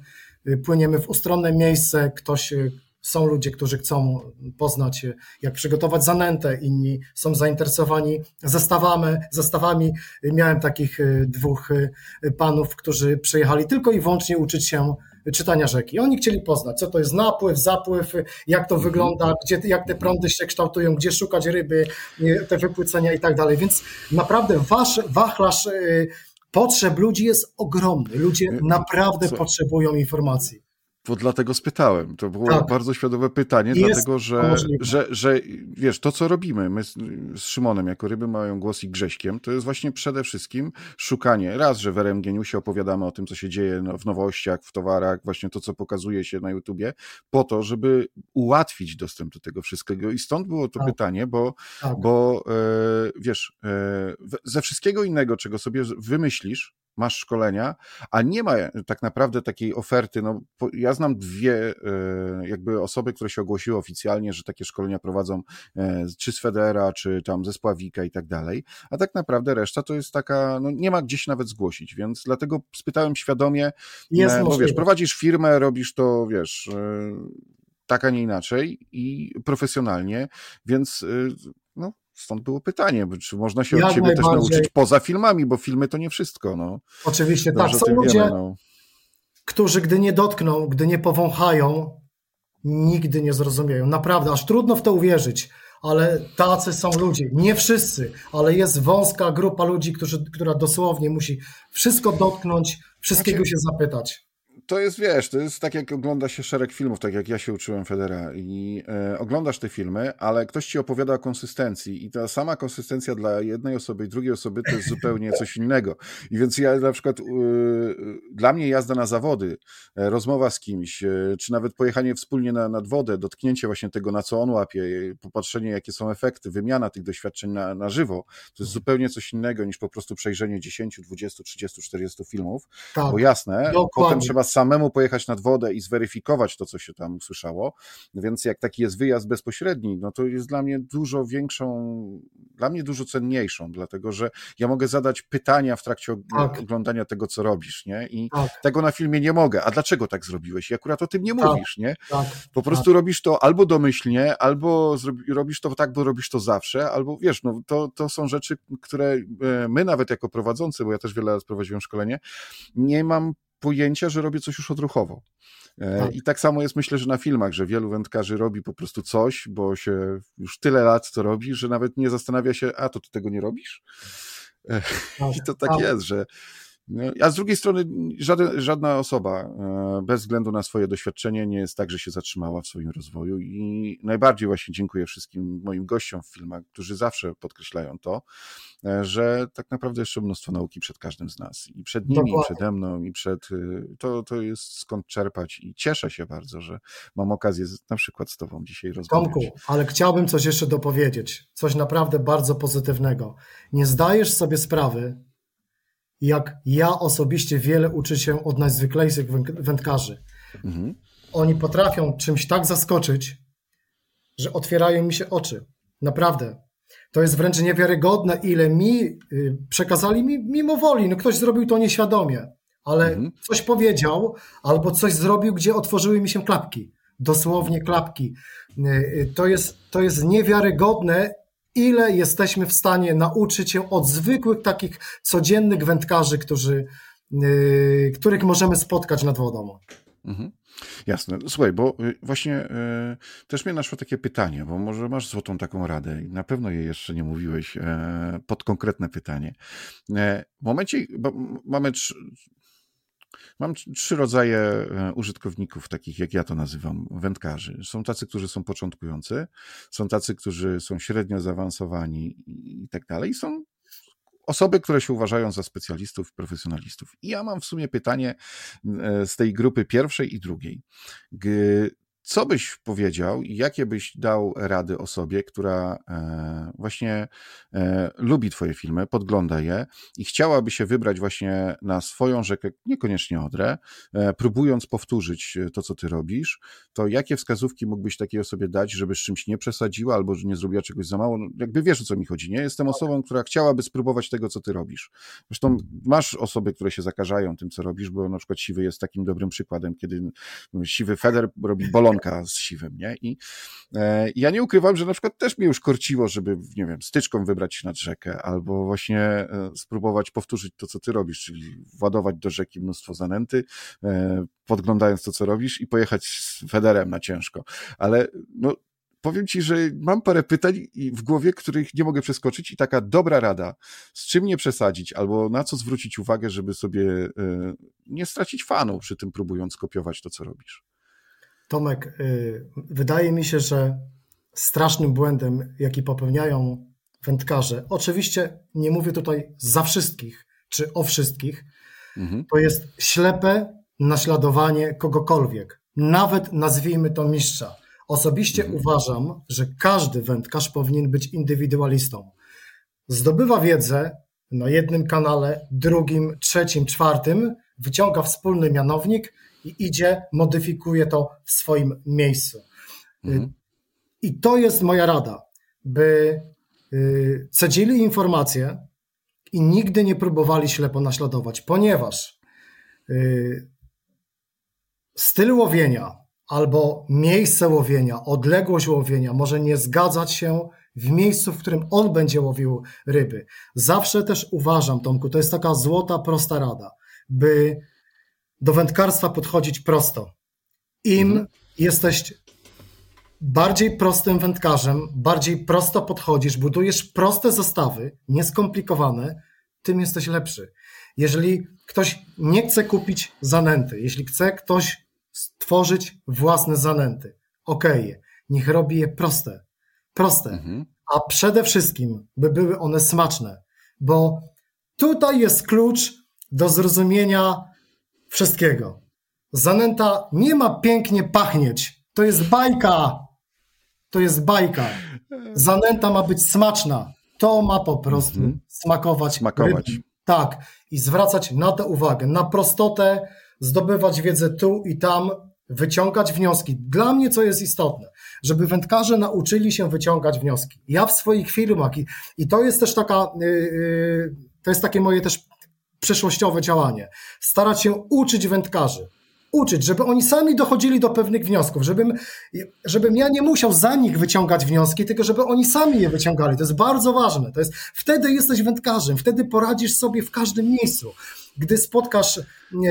y, płyniemy w ustronne miejsce. Ktoś, y, są ludzie, którzy chcą poznać, y, jak przygotować zanętę, inni są zainteresowani zestawami. zestawami. Miałem takich y, dwóch y, panów, którzy przyjechali tylko i wyłącznie uczyć się czytania rzeki. Oni chcieli poznać, co to jest napływ, zapływ, jak to wygląda, gdzie, jak te prądy się kształtują, gdzie szukać ryby, te wypłycenia i tak dalej. Więc naprawdę wasz wachlarz potrzeb ludzi jest ogromny. Ludzie naprawdę co? potrzebują informacji. Bo dlatego spytałem. To było Tak. bardzo świadome pytanie, Jest dlatego że, możliwe. że, że wiesz, to co robimy, my z, z Szymonem jako ryby mają głos i Grześkiem, to jest właśnie przede wszystkim szukanie, raz, że w RM Geniusie opowiadamy o tym, co się dzieje no, w nowościach, w towarach, właśnie to, co pokazuje się na YouTubie, po to, żeby ułatwić dostęp do tego wszystkiego. I stąd było to Tak. pytanie, bo Tak. bo e, wiesz, e, ze wszystkiego innego, czego sobie wymyślisz, masz szkolenia, a nie ma tak naprawdę takiej oferty. No, ja znam dwie e, jakby osoby, które się ogłosiły oficjalnie, że takie szkolenia prowadzą e, czy z Federa, czy tam ze Spławika i tak dalej, a tak naprawdę reszta to jest taka, no nie ma gdzieś nawet zgłosić, więc dlatego spytałem świadomie, Jest e, bo wiesz, prowadzisz firmę, robisz to, wiesz, e, tak, a nie inaczej i profesjonalnie, więc no, stąd było pytanie, czy można się od ciebie też nauczyć poza filmami, bo filmy to nie wszystko, no. Oczywiście, tak. Dobrze o Są ludzie, wiemy, no. którzy gdy nie dotkną, gdy nie powąchają, nigdy nie zrozumieją. Naprawdę, aż trudno w to uwierzyć, ale tacy są ludzie. Nie wszyscy, ale jest wąska grupa ludzi, którzy, która dosłownie musi wszystko dotknąć, wszystkiego Znaczy- się zapytać. To jest, wiesz, to jest tak jak ogląda się szereg filmów, tak jak ja się uczyłem Federa i e, oglądasz te filmy, ale ktoś ci opowiada o konsystencji i ta sama konsystencja dla jednej osoby i drugiej osoby to jest zupełnie coś innego. I więc ja na przykład, y, dla mnie jazda na zawody, e, rozmowa z kimś, e, czy nawet pojechanie wspólnie na, nad wodę, dotknięcie właśnie tego, na co on łapie, e, popatrzenie jakie są efekty, wymiana tych doświadczeń na, na żywo, to jest zupełnie coś innego niż po prostu przejrzenie 10, 20, 30, 40 filmów, Tak, bo jasne, Dokładnie. potem trzeba samemu pojechać nad wodę i zweryfikować to, co się tam usłyszało. Więc jak taki jest wyjazd bezpośredni, no to jest dla mnie dużo większą, dla mnie dużo cenniejszą, dlatego że ja mogę zadać pytania w trakcie tak. oglądania tego, co robisz, nie? I tak. tego na filmie nie mogę. A dlaczego tak zrobiłeś? I akurat o tym nie tak. mówisz, nie? Tak. Po prostu tak. robisz to albo domyślnie, albo robisz to tak, bo robisz to zawsze, albo wiesz, no to, to są rzeczy, które e, my nawet jako prowadzący, bo ja też wiele lat prowadziłem szkolenie, nie mam pojęcia, że robię coś już odruchowo. E, tak. I tak samo jest myślę, że na filmach, że wielu wędkarzy robi po prostu coś, bo się już tyle lat to robi, że nawet nie zastanawia się, a to ty tego nie robisz? E, tak. I to tak, tak. jest, że a z drugiej strony żaden, żadna osoba e, bez względu na swoje doświadczenie nie jest tak, że się zatrzymała w swoim rozwoju i najbardziej właśnie dziękuję wszystkim moim gościom w filmach, którzy zawsze podkreślają to, e, że tak naprawdę jeszcze mnóstwo nauki przed każdym z nas i przed nimi, Dokładnie. i przede mną i przed, y, to, to jest skąd czerpać i cieszę się bardzo, że mam okazję na przykład z tobą dzisiaj rozmawiać. Tomku, ale chciałbym coś jeszcze dopowiedzieć, coś naprawdę bardzo pozytywnego. Nie zdajesz sobie sprawy, jak ja osobiście wiele uczę się od najzwyklejszych wędkarzy. Mhm. Oni potrafią czymś tak zaskoczyć, że otwierają mi się oczy. Naprawdę. To jest wręcz niewiarygodne, ile mi y, przekazali mi mimo woli. No ktoś zrobił to nieświadomie, ale mhm. coś powiedział albo coś zrobił, gdzie otworzyły mi się klapki. Dosłownie klapki. Y, y, to jest, to jest niewiarygodne ile jesteśmy w stanie nauczyć się od zwykłych takich codziennych wędkarzy, którzy, yy, których możemy spotkać nad wodą. Mhm. Jasne. Słuchaj, bo y, właśnie y, też mnie naszło takie pytanie, bo może masz złotą taką radę i na pewno jej jeszcze nie mówiłeś y, pod konkretne pytanie. E, w momencie, bo mamy Mam trzy rodzaje e, użytkowników, takich jak ja to nazywam, wędkarzy. Są tacy, którzy są początkujący, są tacy, którzy są średnio zaawansowani i tak dalej. Są osoby, które się uważają za specjalistów, profesjonalistów. I ja mam w sumie pytanie e, z tej grupy pierwszej i drugiej. Co byś powiedział i jakie byś dał rady osobie, która e, właśnie e, lubi Twoje filmy, podgląda je i chciałaby się wybrać właśnie na swoją rzekę, niekoniecznie Odrę, e, próbując powtórzyć to, co Ty robisz, to jakie wskazówki mógłbyś takiej osobie dać, żeby z czymś nie przesadziła albo nie zrobiła czegoś za mało? No, jakby wiesz, o co mi chodzi, nie? Jestem osobą, która chciałaby spróbować tego, co Ty robisz. Zresztą masz osoby, które się zakażają tym, co robisz, bo na przykład Siwy jest takim dobrym przykładem, kiedy Siwy Feder robi z siwym, nie? I e, ja nie ukrywam, że na przykład też mnie już korciło, żeby, nie wiem, styczką wybrać się nad rzekę, albo właśnie e, spróbować powtórzyć to, co ty robisz, czyli władować do rzeki mnóstwo zanęty, e, podglądając to, co robisz i pojechać z federem na ciężko. Ale no, powiem ci, że mam parę pytań w głowie, których nie mogę przeskoczyć i taka dobra rada, z czym nie przesadzić albo na co zwrócić uwagę, żeby sobie e, nie stracić fanu przy tym próbując kopiować to, co robisz. Tomek, y, wydaje mi się, że strasznym błędem, jaki popełniają wędkarze, oczywiście nie mówię tutaj za wszystkich czy o wszystkich, mhm. to jest ślepe naśladowanie kogokolwiek, nawet nazwijmy to mistrza. Osobiście mhm. uważam, że każdy wędkarz powinien być indywidualistą. Zdobywa wiedzę na jednym kanale, drugim, trzecim, czwartym, wyciąga wspólny mianownik i idzie, modyfikuje to w swoim miejscu. Mhm. I to jest moja rada, by y, cedzili informacje i nigdy nie próbowali ślepo naśladować, ponieważ y, styl łowienia albo miejsce łowienia, odległość łowienia może nie zgadzać się w miejscu, w którym on będzie łowił ryby. Zawsze też uważam, Tomku, to jest taka złota, prosta rada, by do wędkarstwa podchodzić prosto. Im mhm. jesteś bardziej prostym wędkarzem, bardziej prosto podchodzisz, budujesz proste zestawy, nieskomplikowane, tym jesteś lepszy. Jeżeli ktoś nie chce kupić zanęty, jeśli chce ktoś stworzyć własne zanęty, okej, okay, niech robi je proste. Proste. Mhm. A przede wszystkim, by były one smaczne, bo tutaj jest klucz do zrozumienia wszystkiego. Zanęta nie ma pięknie pachnieć. To jest bajka. To jest bajka. Zanęta ma być smaczna. To ma po prostu mm -hmm. smakować. Smakować. Tak. I zwracać na to uwagę. Na prostotę, zdobywać wiedzę tu i tam, wyciągać wnioski. Dla mnie co jest istotne, żeby wędkarze nauczyli się wyciągać wnioski. Ja w swoich firmach i, i to jest też taka, yy, to jest takie moje też przyszłościowe działanie. Starać się uczyć wędkarzy uczyć, żeby oni sami dochodzili do pewnych wniosków, żebym, żebym ja nie musiał za nich wyciągać wnioski, tylko żeby oni sami je wyciągali. To jest bardzo ważne. To jest, wtedy jesteś wędkarzem, wtedy poradzisz sobie w każdym miejscu. Gdy spotkasz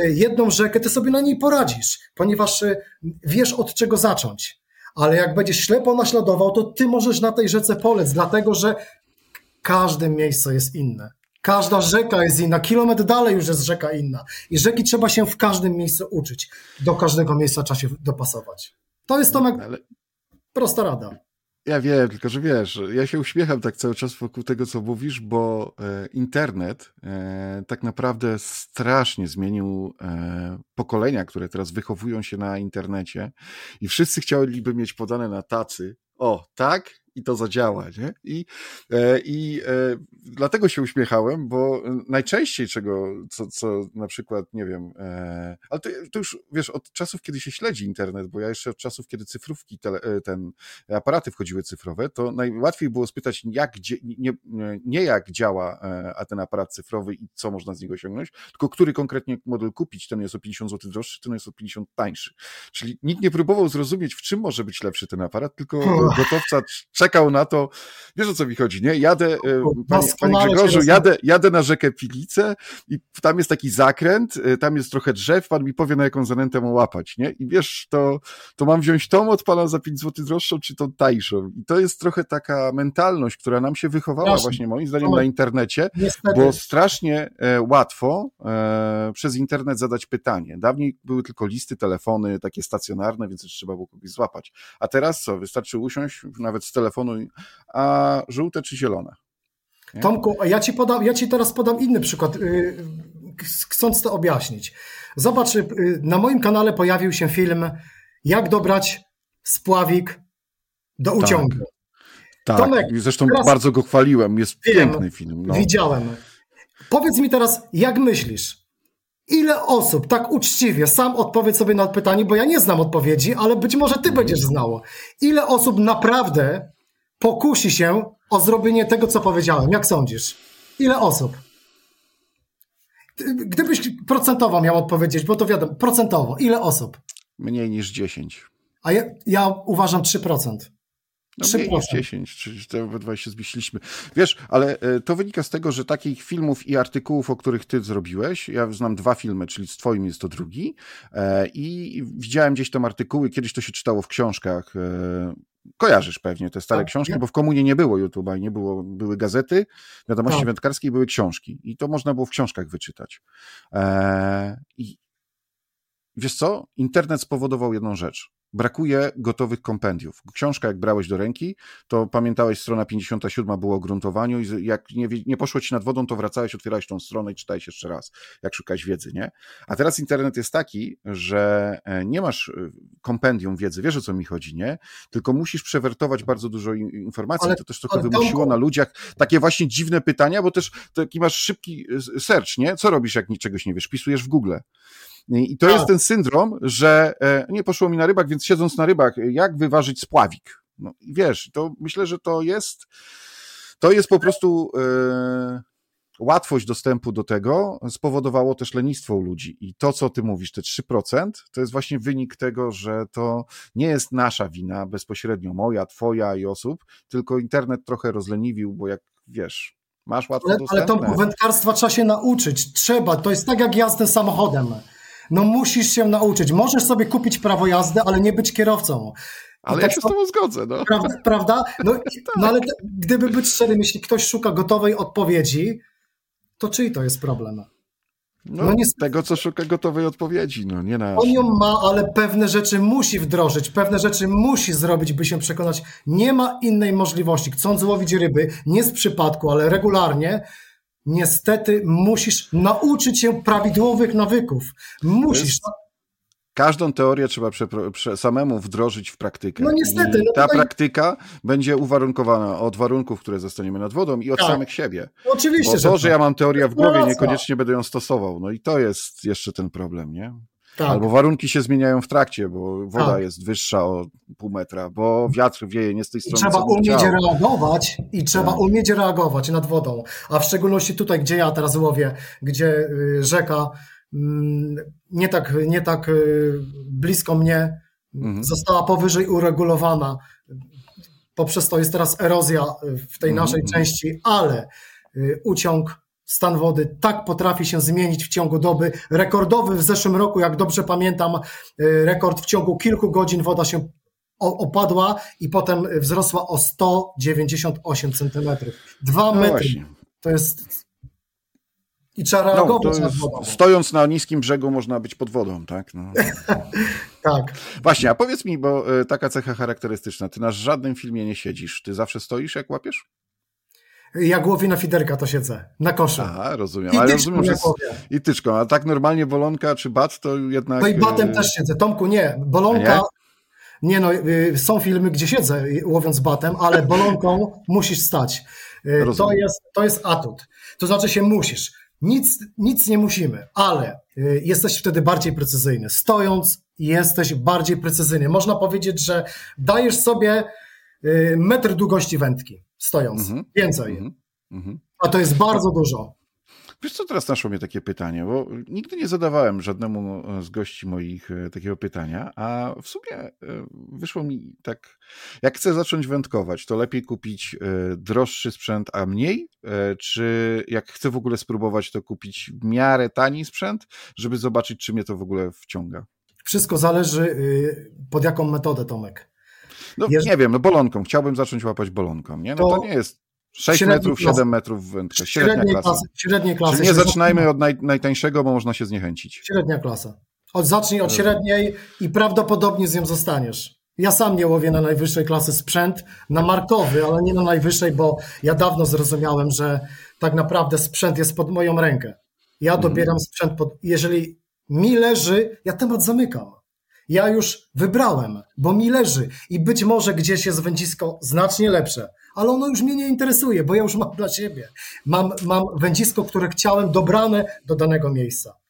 jedną rzekę, ty sobie na niej poradzisz, ponieważ e, wiesz od czego zacząć. Ale jak będziesz ślepo naśladował, to ty możesz na tej rzece polec, dlatego że każde miejsce jest inne. Każda rzeka jest inna, kilometr dalej już jest rzeka inna. I rzeki trzeba się w każdym miejscu uczyć. Do każdego miejsca trzeba się dopasować. To jest Tomek Ale... prosta rada. Ja wiem, tylko że wiesz, ja się uśmiecham tak cały czas wokół tego, co mówisz, bo e, internet e, tak naprawdę strasznie zmienił e, pokolenia, które teraz wychowują się na internecie i wszyscy chcieliby mieć podane na tacy, o, tak, i to zadziała, nie? I, e, i e, dlatego się uśmiechałem, bo najczęściej czego, co, co na przykład, nie wiem, e, ale to, to już, wiesz, od czasów, kiedy się śledzi internet, bo ja jeszcze od czasów, kiedy cyfrówki, tele, ten, aparaty wchodziły cyfrowe, to najłatwiej było spytać, jak, nie, nie jak działa a ten aparat cyfrowy i co można z niego osiągnąć, tylko który konkretnie model kupić, ten jest o 50 zł droższy, ten jest o 50 tańszy. Czyli nikt nie próbował zrozumieć, w czym może być lepszy ten aparat, tylko gotowca czekał na to, wiesz o co mi chodzi, nie? Jadę, e, panie, panie Grzegorzu, jadę, jadę na rzekę Pilice i tam jest taki zakręt, e, tam jest trochę drzew, pan mi powie, na jaką zanętę mu łapać, nie? I wiesz, to, to mam wziąć tą od pana za 5 zł droższą, czy tą tańszą? I to jest trochę taka mentalność, która nam się wychowała Proszę. właśnie moim zdaniem na internecie, Niestety. bo strasznie e, łatwo e, przez internet zadać pytanie. Dawniej były tylko listy, telefony takie stacjonarne, więc trzeba było kogoś złapać. A teraz co? Wystarczy usiąść nawet z telefonu telefonu, a żółte czy zielone? Nie? Tomku, ja ci, podam, ja ci teraz podam inny przykład, y, chcąc to objaśnić. Zobacz, y, na moim kanale pojawił się film Jak dobrać spławik do uciągu. Tak, tak. Tomek, zresztą bardzo go chwaliłem, jest film, piękny film. No. Widziałem. Powiedz mi teraz, jak myślisz, ile osób tak uczciwie, sam odpowiedz sobie na pytanie, bo ja nie znam odpowiedzi, ale być może ty będziesz znało. Ile osób naprawdę pokusi się o zrobienie tego, co powiedziałem. Jak sądzisz? Ile osób? Gdybyś procentowo miał odpowiedzieć, bo to wiadomo, procentowo, ile osób? Mniej niż 10. A ja, ja uważam 3%. No mniej niż 10, czyli to obydwaj się zmyśliliśmy. Wiesz, ale e, to wynika z tego, że takich filmów i artykułów, o których ty zrobiłeś, ja znam dwa filmy, czyli z twoim jest to drugi e, i widziałem gdzieś tam artykuły, kiedyś to się czytało w książkach, e, Kojarzysz pewnie te stare tak, książki, bo w komunie nie było YouTube'a i nie było, były gazety, wiadomości tak. wędkarskie i były książki. I to można było w książkach wyczytać. Eee, I wiesz co? Internet spowodował jedną rzecz brakuje gotowych kompendiów. Książka, jak brałeś do ręki, to pamiętałeś, strona 57 była o gruntowaniu i jak nie, nie poszło ci nad wodą, to wracałeś, otwierałeś tą stronę i czytałeś jeszcze raz, jak szukać wiedzy, nie? A teraz internet jest taki, że e, nie masz e, kompendium wiedzy, wiesz o co mi chodzi, nie? Tylko musisz przewertować bardzo dużo informacji. Ale, to też trochę wymusiło na ludziach takie właśnie dziwne pytania, bo też taki masz szybki e, search, nie? Co robisz, jak niczegoś nie wiesz? Pisujesz w Google. I to jest tak. ten syndrom, że e, nie poszło mi na rybak, więc siedząc na rybach, jak wyważyć spławik? No i wiesz, to myślę, że to jest, to jest po prostu e, łatwość dostępu do tego spowodowało też lenistwo u ludzi. I to, co ty mówisz, te 3%, to jest właśnie wynik tego, że to nie jest nasza wina bezpośrednio, moja, twoja i osób, tylko internet trochę rozleniwił, bo jak wiesz, masz łatwo ale, Ale to wędkarstwa trzeba się nauczyć. Trzeba. To jest tak jak jazdę samochodem. No musisz się nauczyć. Możesz sobie kupić prawo jazdy, ale nie być kierowcą. Ale tak ja się z tobą zgodzę. No. Prawda? prawda? No, tak. no ale gdyby być szczerym, jeśli ktoś szuka gotowej odpowiedzi, to czyj to jest problem? No, no nie... tego, co szuka gotowej odpowiedzi, no nie na. On ją ma, ale pewne rzeczy musi wdrożyć, pewne rzeczy musi zrobić, by się przekonać. Nie ma innej możliwości. Chcąc łowić ryby, nie z przypadku, ale regularnie, niestety musisz nauczyć się prawidłowych nawyków. Musisz. Każdą teorię trzeba samemu wdrożyć w praktykę. No niestety. No ta tutaj... praktyka będzie uwarunkowana od warunków, które zostaniemy nad wodą i od tak. samych siebie. No oczywiście. Bo to, że, że ja mam teorię w głowie, niekoniecznie będę ją stosował. No i to jest jeszcze ten problem, nie? Tak. Albo warunki się zmieniają w trakcie, bo woda tak. jest wyższa o pół metra, bo wiatr wieje nie z tej strony. I trzeba umieć chciał. reagować i trzeba tak. umieć reagować nad wodą. A w szczególności tutaj, gdzie ja teraz łowię, gdzie y, rzeka mm, nie tak, nie tak y, blisko mnie mhm. została powyżej uregulowana. Poprzez to jest teraz erozja w tej mhm. naszej części, ale y, uciąg stan wody tak potrafi się zmienić w ciągu doby. Rekordowy w zeszłym roku, jak dobrze pamiętam, y, rekord w ciągu kilku godzin woda się opadła i potem wzrosła o 198 centymetrów. Dwa no metry. Właśnie. To jest. I trzeba no, reagować no, wodą. Stojąc na niskim brzegu można być pod wodą, tak? No. tak. Właśnie, a powiedz mi, bo y, taka cecha charakterystyczna, ty na żadnym filmie nie siedzisz, ty zawsze stoisz jak łapiesz? Jak łowię na fiderka, to siedzę. Na koszu. Aha, rozumiem. I Ale rozumiem, że i tyczką. A tak normalnie bolonka czy bat to jednak... No i batem e, też siedzę. Tomku, nie. Bolonka... Nie? Nie no, y, są filmy, gdzie siedzę łowiąc batem, ale bolonką musisz stać. Y, to jest, to jest atut. To znaczy się musisz. Nic, nic nie musimy, ale y, jesteś wtedy bardziej precyzyjny. Stojąc jesteś bardziej precyzyjny. Można powiedzieć, że dajesz sobie metr długości wędki stojąc. Mm -hmm. Więcej. Mm -hmm. A to jest bardzo dużo. Wiesz co, teraz naszło mnie takie pytanie, bo nigdy nie zadawałem żadnemu z gości moich e, takiego pytania, a w sumie e, wyszło mi tak, jak chcę zacząć wędkować, to lepiej kupić e, droższy sprzęt, a mniej, czy jak chcę w ogóle spróbować, to kupić w miarę tani sprzęt, żeby zobaczyć, czy mnie to w ogóle wciąga? Wszystko zależy y, pod jaką metodę, Tomek. No Jeż... nie wiem, no bolonką. Chciałbym zacząć łapać bolonką, nie? No to, to nie jest 6 metrów, klasy. 7 metrów wędka. Średnia średniej klasa. Klasy, średniej klasy. Czyli nie zaczynajmy od naj, najtańszego, bo można się zniechęcić. Średnia klasa. Od, zacznij od średniej i prawdopodobnie z nią zostaniesz. Ja sam nie łowię na najwyższej klasy sprzęt, na markowy, ale nie na najwyższej, bo ja dawno zrozumiałem, że tak naprawdę sprzęt jest pod moją rękę. Ja mhm. dobieram sprzęt pod. Jeżeli mi leży, ja temat zamykam ja już wybrałem, bo mi leży i być może gdzieś jest wędzisko znacznie lepsze, ale ono już mnie nie interesuje, bo ja już mam dla siebie. Mam, mam wędzisko, które chciałem dobrane do danego miejsca.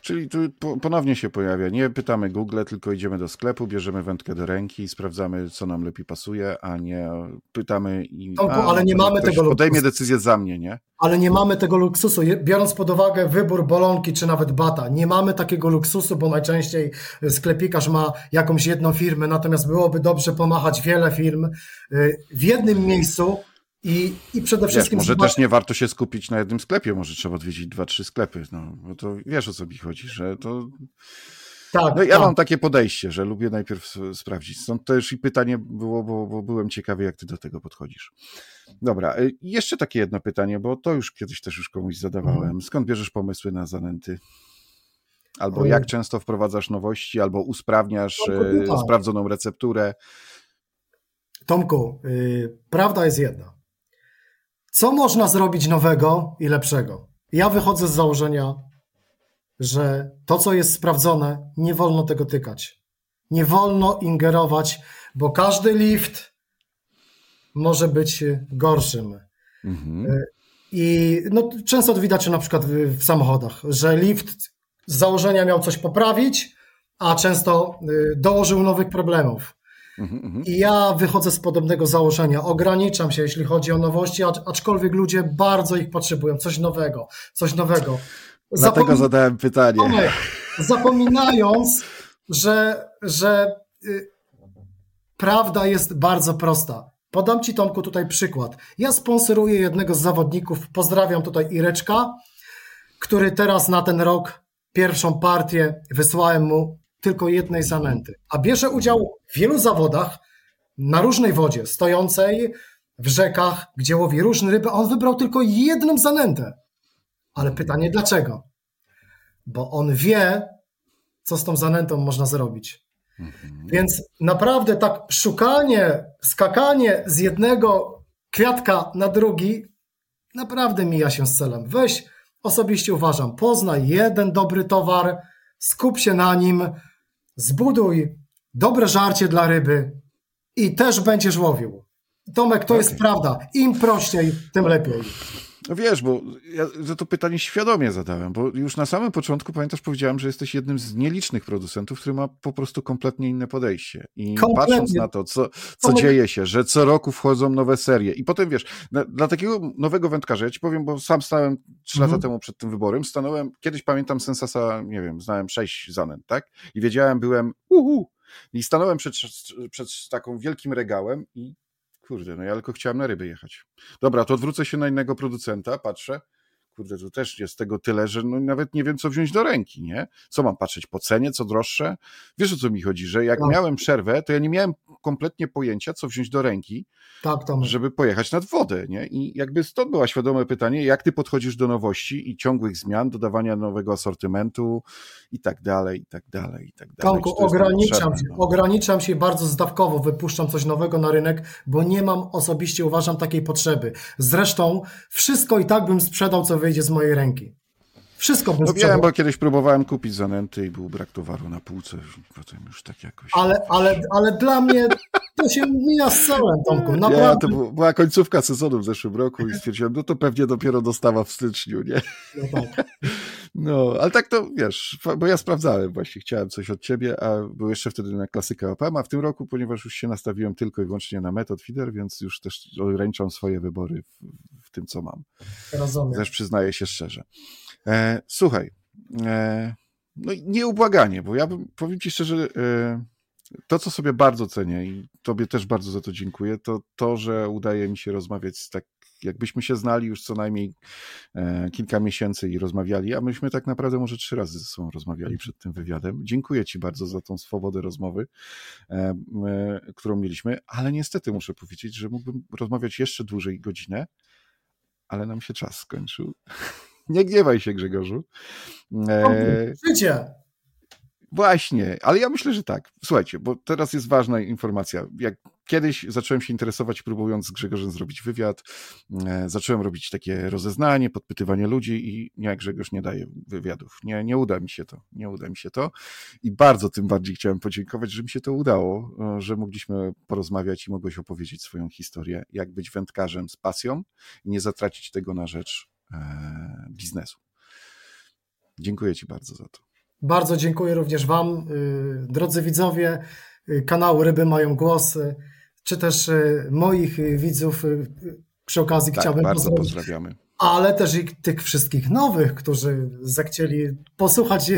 Czyli tu ponownie się pojawia, nie pytamy Google, tylko idziemy do sklepu, bierzemy wędkę do ręki i sprawdzamy, co nam lepiej pasuje, a nie pytamy i. A, ale nie mamy tego luksusu. Podejmie decyzję za mnie, nie? Ale nie mamy tego luksusu. Biorąc pod uwagę wybór bolonki czy nawet bata, nie mamy takiego luksusu, bo najczęściej sklepikarz ma jakąś jedną firmę, natomiast byłoby dobrze pomachać wiele firm y, w jednym miejscu i, i przede wszystkim. Wiesz, może też nie warto się skupić na jednym sklepie, może trzeba odwiedzić dwa, trzy sklepy. No, bo to wiesz o co mi chodzi, że to. Tak, no ja tak. mam takie podejście, że lubię najpierw sprawdzić. Stąd też i pytanie było, bo, bo byłem ciekawy, jak ty do tego podchodzisz. Dobra, y, jeszcze takie jedno pytanie, bo to już kiedyś też już komuś zadawałem. Mhm. Skąd bierzesz pomysły na zanęty? Albo jak często wprowadzasz nowości, albo usprawniasz Tomku, y, sprawdzoną recepturę? Tomku, yy, prawda jest jedna. Co można zrobić nowego i lepszego? Ja wychodzę z założenia, że to, co jest sprawdzone, nie wolno tego tykać. Nie wolno ingerować, bo każdy lift może być gorszym. Mhm. I no, często to widać na przykład w, w samochodach, że lift z założenia miał coś poprawić, a często y, dołożył nowych problemów. Mhm, mhm. I ja wychodzę z podobnego założenia. Ograniczam się, jeśli chodzi o nowości, aczkolwiek ludzie bardzo ich potrzebują. Coś nowego, coś nowego. Dlatego Zapomin... zadałem pytanie. Zapominając, że, że y, prawda jest bardzo prosta. Podam Ci, Tomku, tutaj przykład. Ja sponsoruję jednego z zawodników, pozdrawiam tutaj Ireczka, który teraz na ten rok pierwszą partię wysłałem mu tylko jednej zanęty, a bierze udział w wielu zawodach na różnej wodzie, stojącej w rzekach, gdzie łowi różne ryby, a on wybrał tylko jedną zanętę. Ale pytanie dlaczego? Bo on wie, co z tą zanętą można zrobić. Mhm. Więc naprawdę tak szukanie, skakanie z jednego kwiatka na drugi naprawdę mija się z celem. Weź, osobiście uważam, poznaj jeden dobry towar, skup się na nim, zbuduj dobre żarcie dla ryby i też będziesz łowił. Tomek, to okay. jest prawda. Im prościej, tym lepiej. No wiesz, bo ja to pytanie świadomie zadałem, bo już na samym początku pamiętasz, powiedziałem, że jesteś jednym z nielicznych producentów, który ma po prostu kompletnie inne podejście. I kompletnie. patrząc na to, co, co dzieje się, że co roku wchodzą nowe serie i potem wiesz, na, dla takiego nowego wędkarza, ja ci powiem, bo sam stałem trzy mhm. lata temu przed tym wyborem, stanąłem, kiedyś pamiętam Sensasa, nie wiem, znałem sześć zanęt, tak? I wiedziałem, byłem uhu, i stanąłem przed, przed taką wielkim regałem i kurde, no ja tylko chciałem na ryby jechać. Dobra, to odwrócę się na innego producenta, patrzę, kurde, to też jest tego tyle, że no nawet nie wiem, co wziąć do ręki, nie? Co mam patrzeć po cenie, co droższe? Wiesz o co mi chodzi, że jak no. miałem przerwę, to ja nie miałem kompletnie pojęcia, co wziąć do ręki, tak, żeby pojechać nad wodę, nie? I jakby stąd było świadome pytanie, jak ty podchodzisz do nowości i ciągłych zmian, dodawania nowego asortymentu i tak dalej, i tak dalej, i tak dalej. Tomku, ograniczam się, no? ograniczam się bardzo zdawkowo, wypuszczam coś nowego na rynek, bo nie mam osobiście, uważam, takiej potrzeby. Zresztą wszystko i tak bym sprzedał, co wyjdzie z mojej ręki. Wszystko bym no wiem, bo kiedyś próbowałem kupić zanęty i był brak towaru na półce, potem już tak jakoś... Ale, ale, ale dla mnie to się mija z celem, Tomku, naprawdę. Ja, to była końcówka sezonu w zeszłym roku i stwierdziłem, no to pewnie dopiero dostawa w styczniu, nie? No tak. No, ale tak to, wiesz, bo ja sprawdzałem właśnie, chciałem coś od ciebie, a był jeszcze wtedy na klasykę OPM, a w tym roku, ponieważ już się nastawiłem tylko i wyłącznie na metod feeder, więc już też ograniczam swoje wybory w tym, co mam. Rozumiem. Też przyznaję się szczerze. E, słuchaj, e, no nieubłaganie, bo ja bym, powiem ci szczerze, e, to, co sobie bardzo cenię i tobie też bardzo za to dziękuję, to to, że udaje mi się rozmawiać z tak, jakbyśmy się znali już co najmniej e, kilka miesięcy i rozmawiali, a myśmy tak naprawdę może trzy razy ze sobą rozmawiali przed tym wywiadem. Dziękuję ci bardzo za tą swobodę rozmowy, e, e, którą mieliśmy, ale niestety muszę powiedzieć, że mógłbym rozmawiać jeszcze dłużej godzinę, ale nam się czas skończył. Nie gniewaj się, Grzegorzu. E... Życie. Właśnie, ale ja myślę, że tak. Słuchajcie, bo teraz jest ważna informacja. Jak kiedyś zacząłem się interesować, próbując z Grzegorzem zrobić wywiad, e, zacząłem robić takie rozeznanie, podpytywanie ludzi i nie, Grzegorz nie daje wywiadów. Nie, nie uda mi się to, nie uda mi się to. I bardzo tym bardziej chciałem podziękować, że mi się to udało, e, że mogliśmy porozmawiać i mogłeś opowiedzieć swoją historię, jak być wędkarzem z pasją i nie zatracić tego na rzecz E, biznesu. Dziękuję Ci bardzo za to. Bardzo dziękuję również Wam, y, drodzy widzowie y, kanału Ryby Mają Głosy, czy też y, moich widzów. Przy okazji tak, chciałbym bardzo pozdrawiamy. Ale też i tych wszystkich nowych, którzy zechcieli posłuchać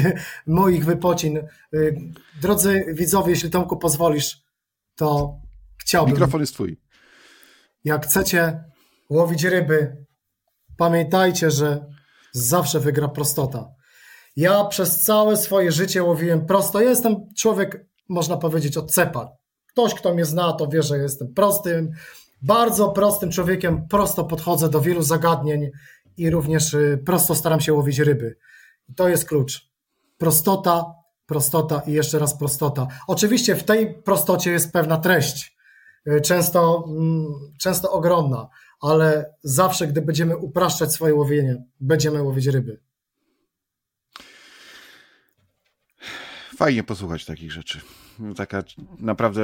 moich wypocin. Drodzy widzowie, jeśli Tomku pozwolisz, to chciałbym. Mikrofon jest Twój. Jak chcecie łowić ryby, Pamiętajcie, że zawsze wygra prostota. Ja przez całe swoje życie łowiłem prosto. Ja jestem człowiek, można powiedzieć, od cepa. Ktoś, kto mnie zna, to wie, że jestem prostym, bardzo prostym człowiekiem. Prosto podchodzę do wielu zagadnień i również y, prosto staram się łowić ryby. I to jest klucz. Prostota, prostota i jeszcze raz prostota. Oczywiście w tej prostocie jest pewna treść, y, często, mm, często ogromna ale zawsze, gdy będziemy upraszczać swoje łowienie, będziemy łowić ryby. Fajnie posłuchać takich rzeczy. Taka naprawdę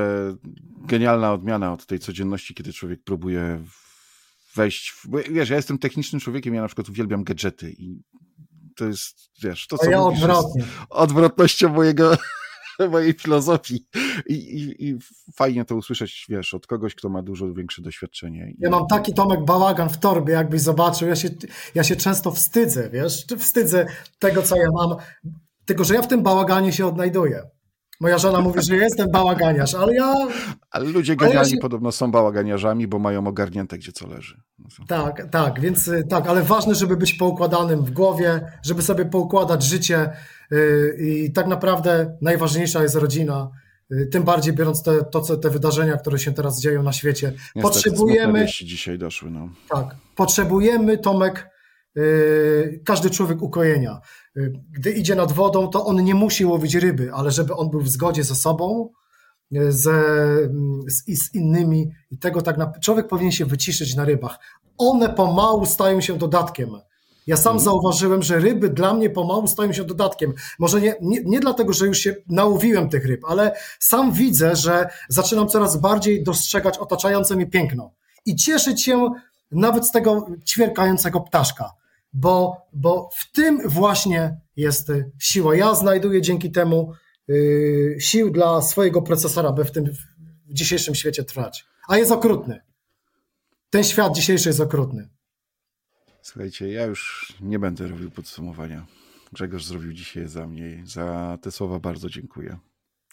genialna odmiana od tej codzienności, kiedy człowiek próbuje wejść. W... Bo wiesz, ja jestem technicznym człowiekiem, ja na przykład uwielbiam gadżety i to jest, wiesz, to co A ja odwrotnie. odwrotnością mojego mojej filozofii. I, i, I, fajnie to usłyszeć, wiesz, od kogoś, kto ma dużo większe doświadczenie. Ja mam taki Tomek bałagan w torbie, jakbyś zobaczył. Ja się, ja się często wstydzę, wiesz, wstydzę tego, co ja mam, tylko że ja w tym bałaganie się odnajduję. Moja żona mówi, że jestem bałaganiarz, ale ja. Ale ludzie genialni ja się... podobno są bałaganiarzami, bo mają ogarnięte, gdzie co leży. No tak, tak, więc y, tak, ale ważne, żeby być poukładanym w głowie, żeby sobie poukładać życie y, i tak naprawdę najważniejsza jest rodzina. Y, tym bardziej biorąc te, to, co, te wydarzenia, które się teraz dzieją na świecie. Niestety, potrzebujemy. dzisiaj doszły. No. Tak, potrzebujemy, Tomek, każdy człowiek ukojenia. Gdy idzie nad wodą, to on nie musi łowić ryby, ale żeby on był w zgodzie ze sobą, ze, z, z innymi i tego tak na, człowiek powinien się wyciszyć na rybach. One pomału stają się dodatkiem. Ja sam mhm. zauważyłem, że ryby dla mnie pomału stają się dodatkiem. Może nie, nie, nie dlatego, że już się nałowiłem tych ryb, ale sam widzę, że zaczynam coraz bardziej dostrzegać otaczające mi piękno i cieszyć się nawet z tego ćwierkającego ptaszka, bo, bo w tym właśnie jest siła. Ja znajduję dzięki temu yy, sił dla swojego procesora, by w tym w dzisiejszym świecie trwać. A jest okrutny. Ten świat dzisiejszy jest okrutny. Słuchajcie, ja już nie będę robił podsumowania. Grzegorz zrobił dzisiaj za mnie. Za te słowa bardzo dziękuję.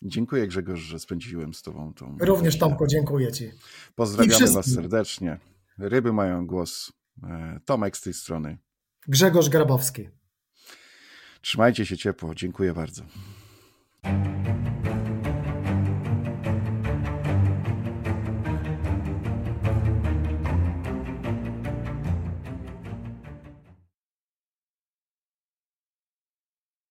Dziękuję Grzegorz, że spędziłem z Tobą tą. Również Tomko, dziękuję Ci. Pozdrawiamy Was serdecznie. Ryby mają głos. E, Tomek z tej strony. Grzegorz Grabowski. Trzymajcie się ciepło. Dziękuję bardzo.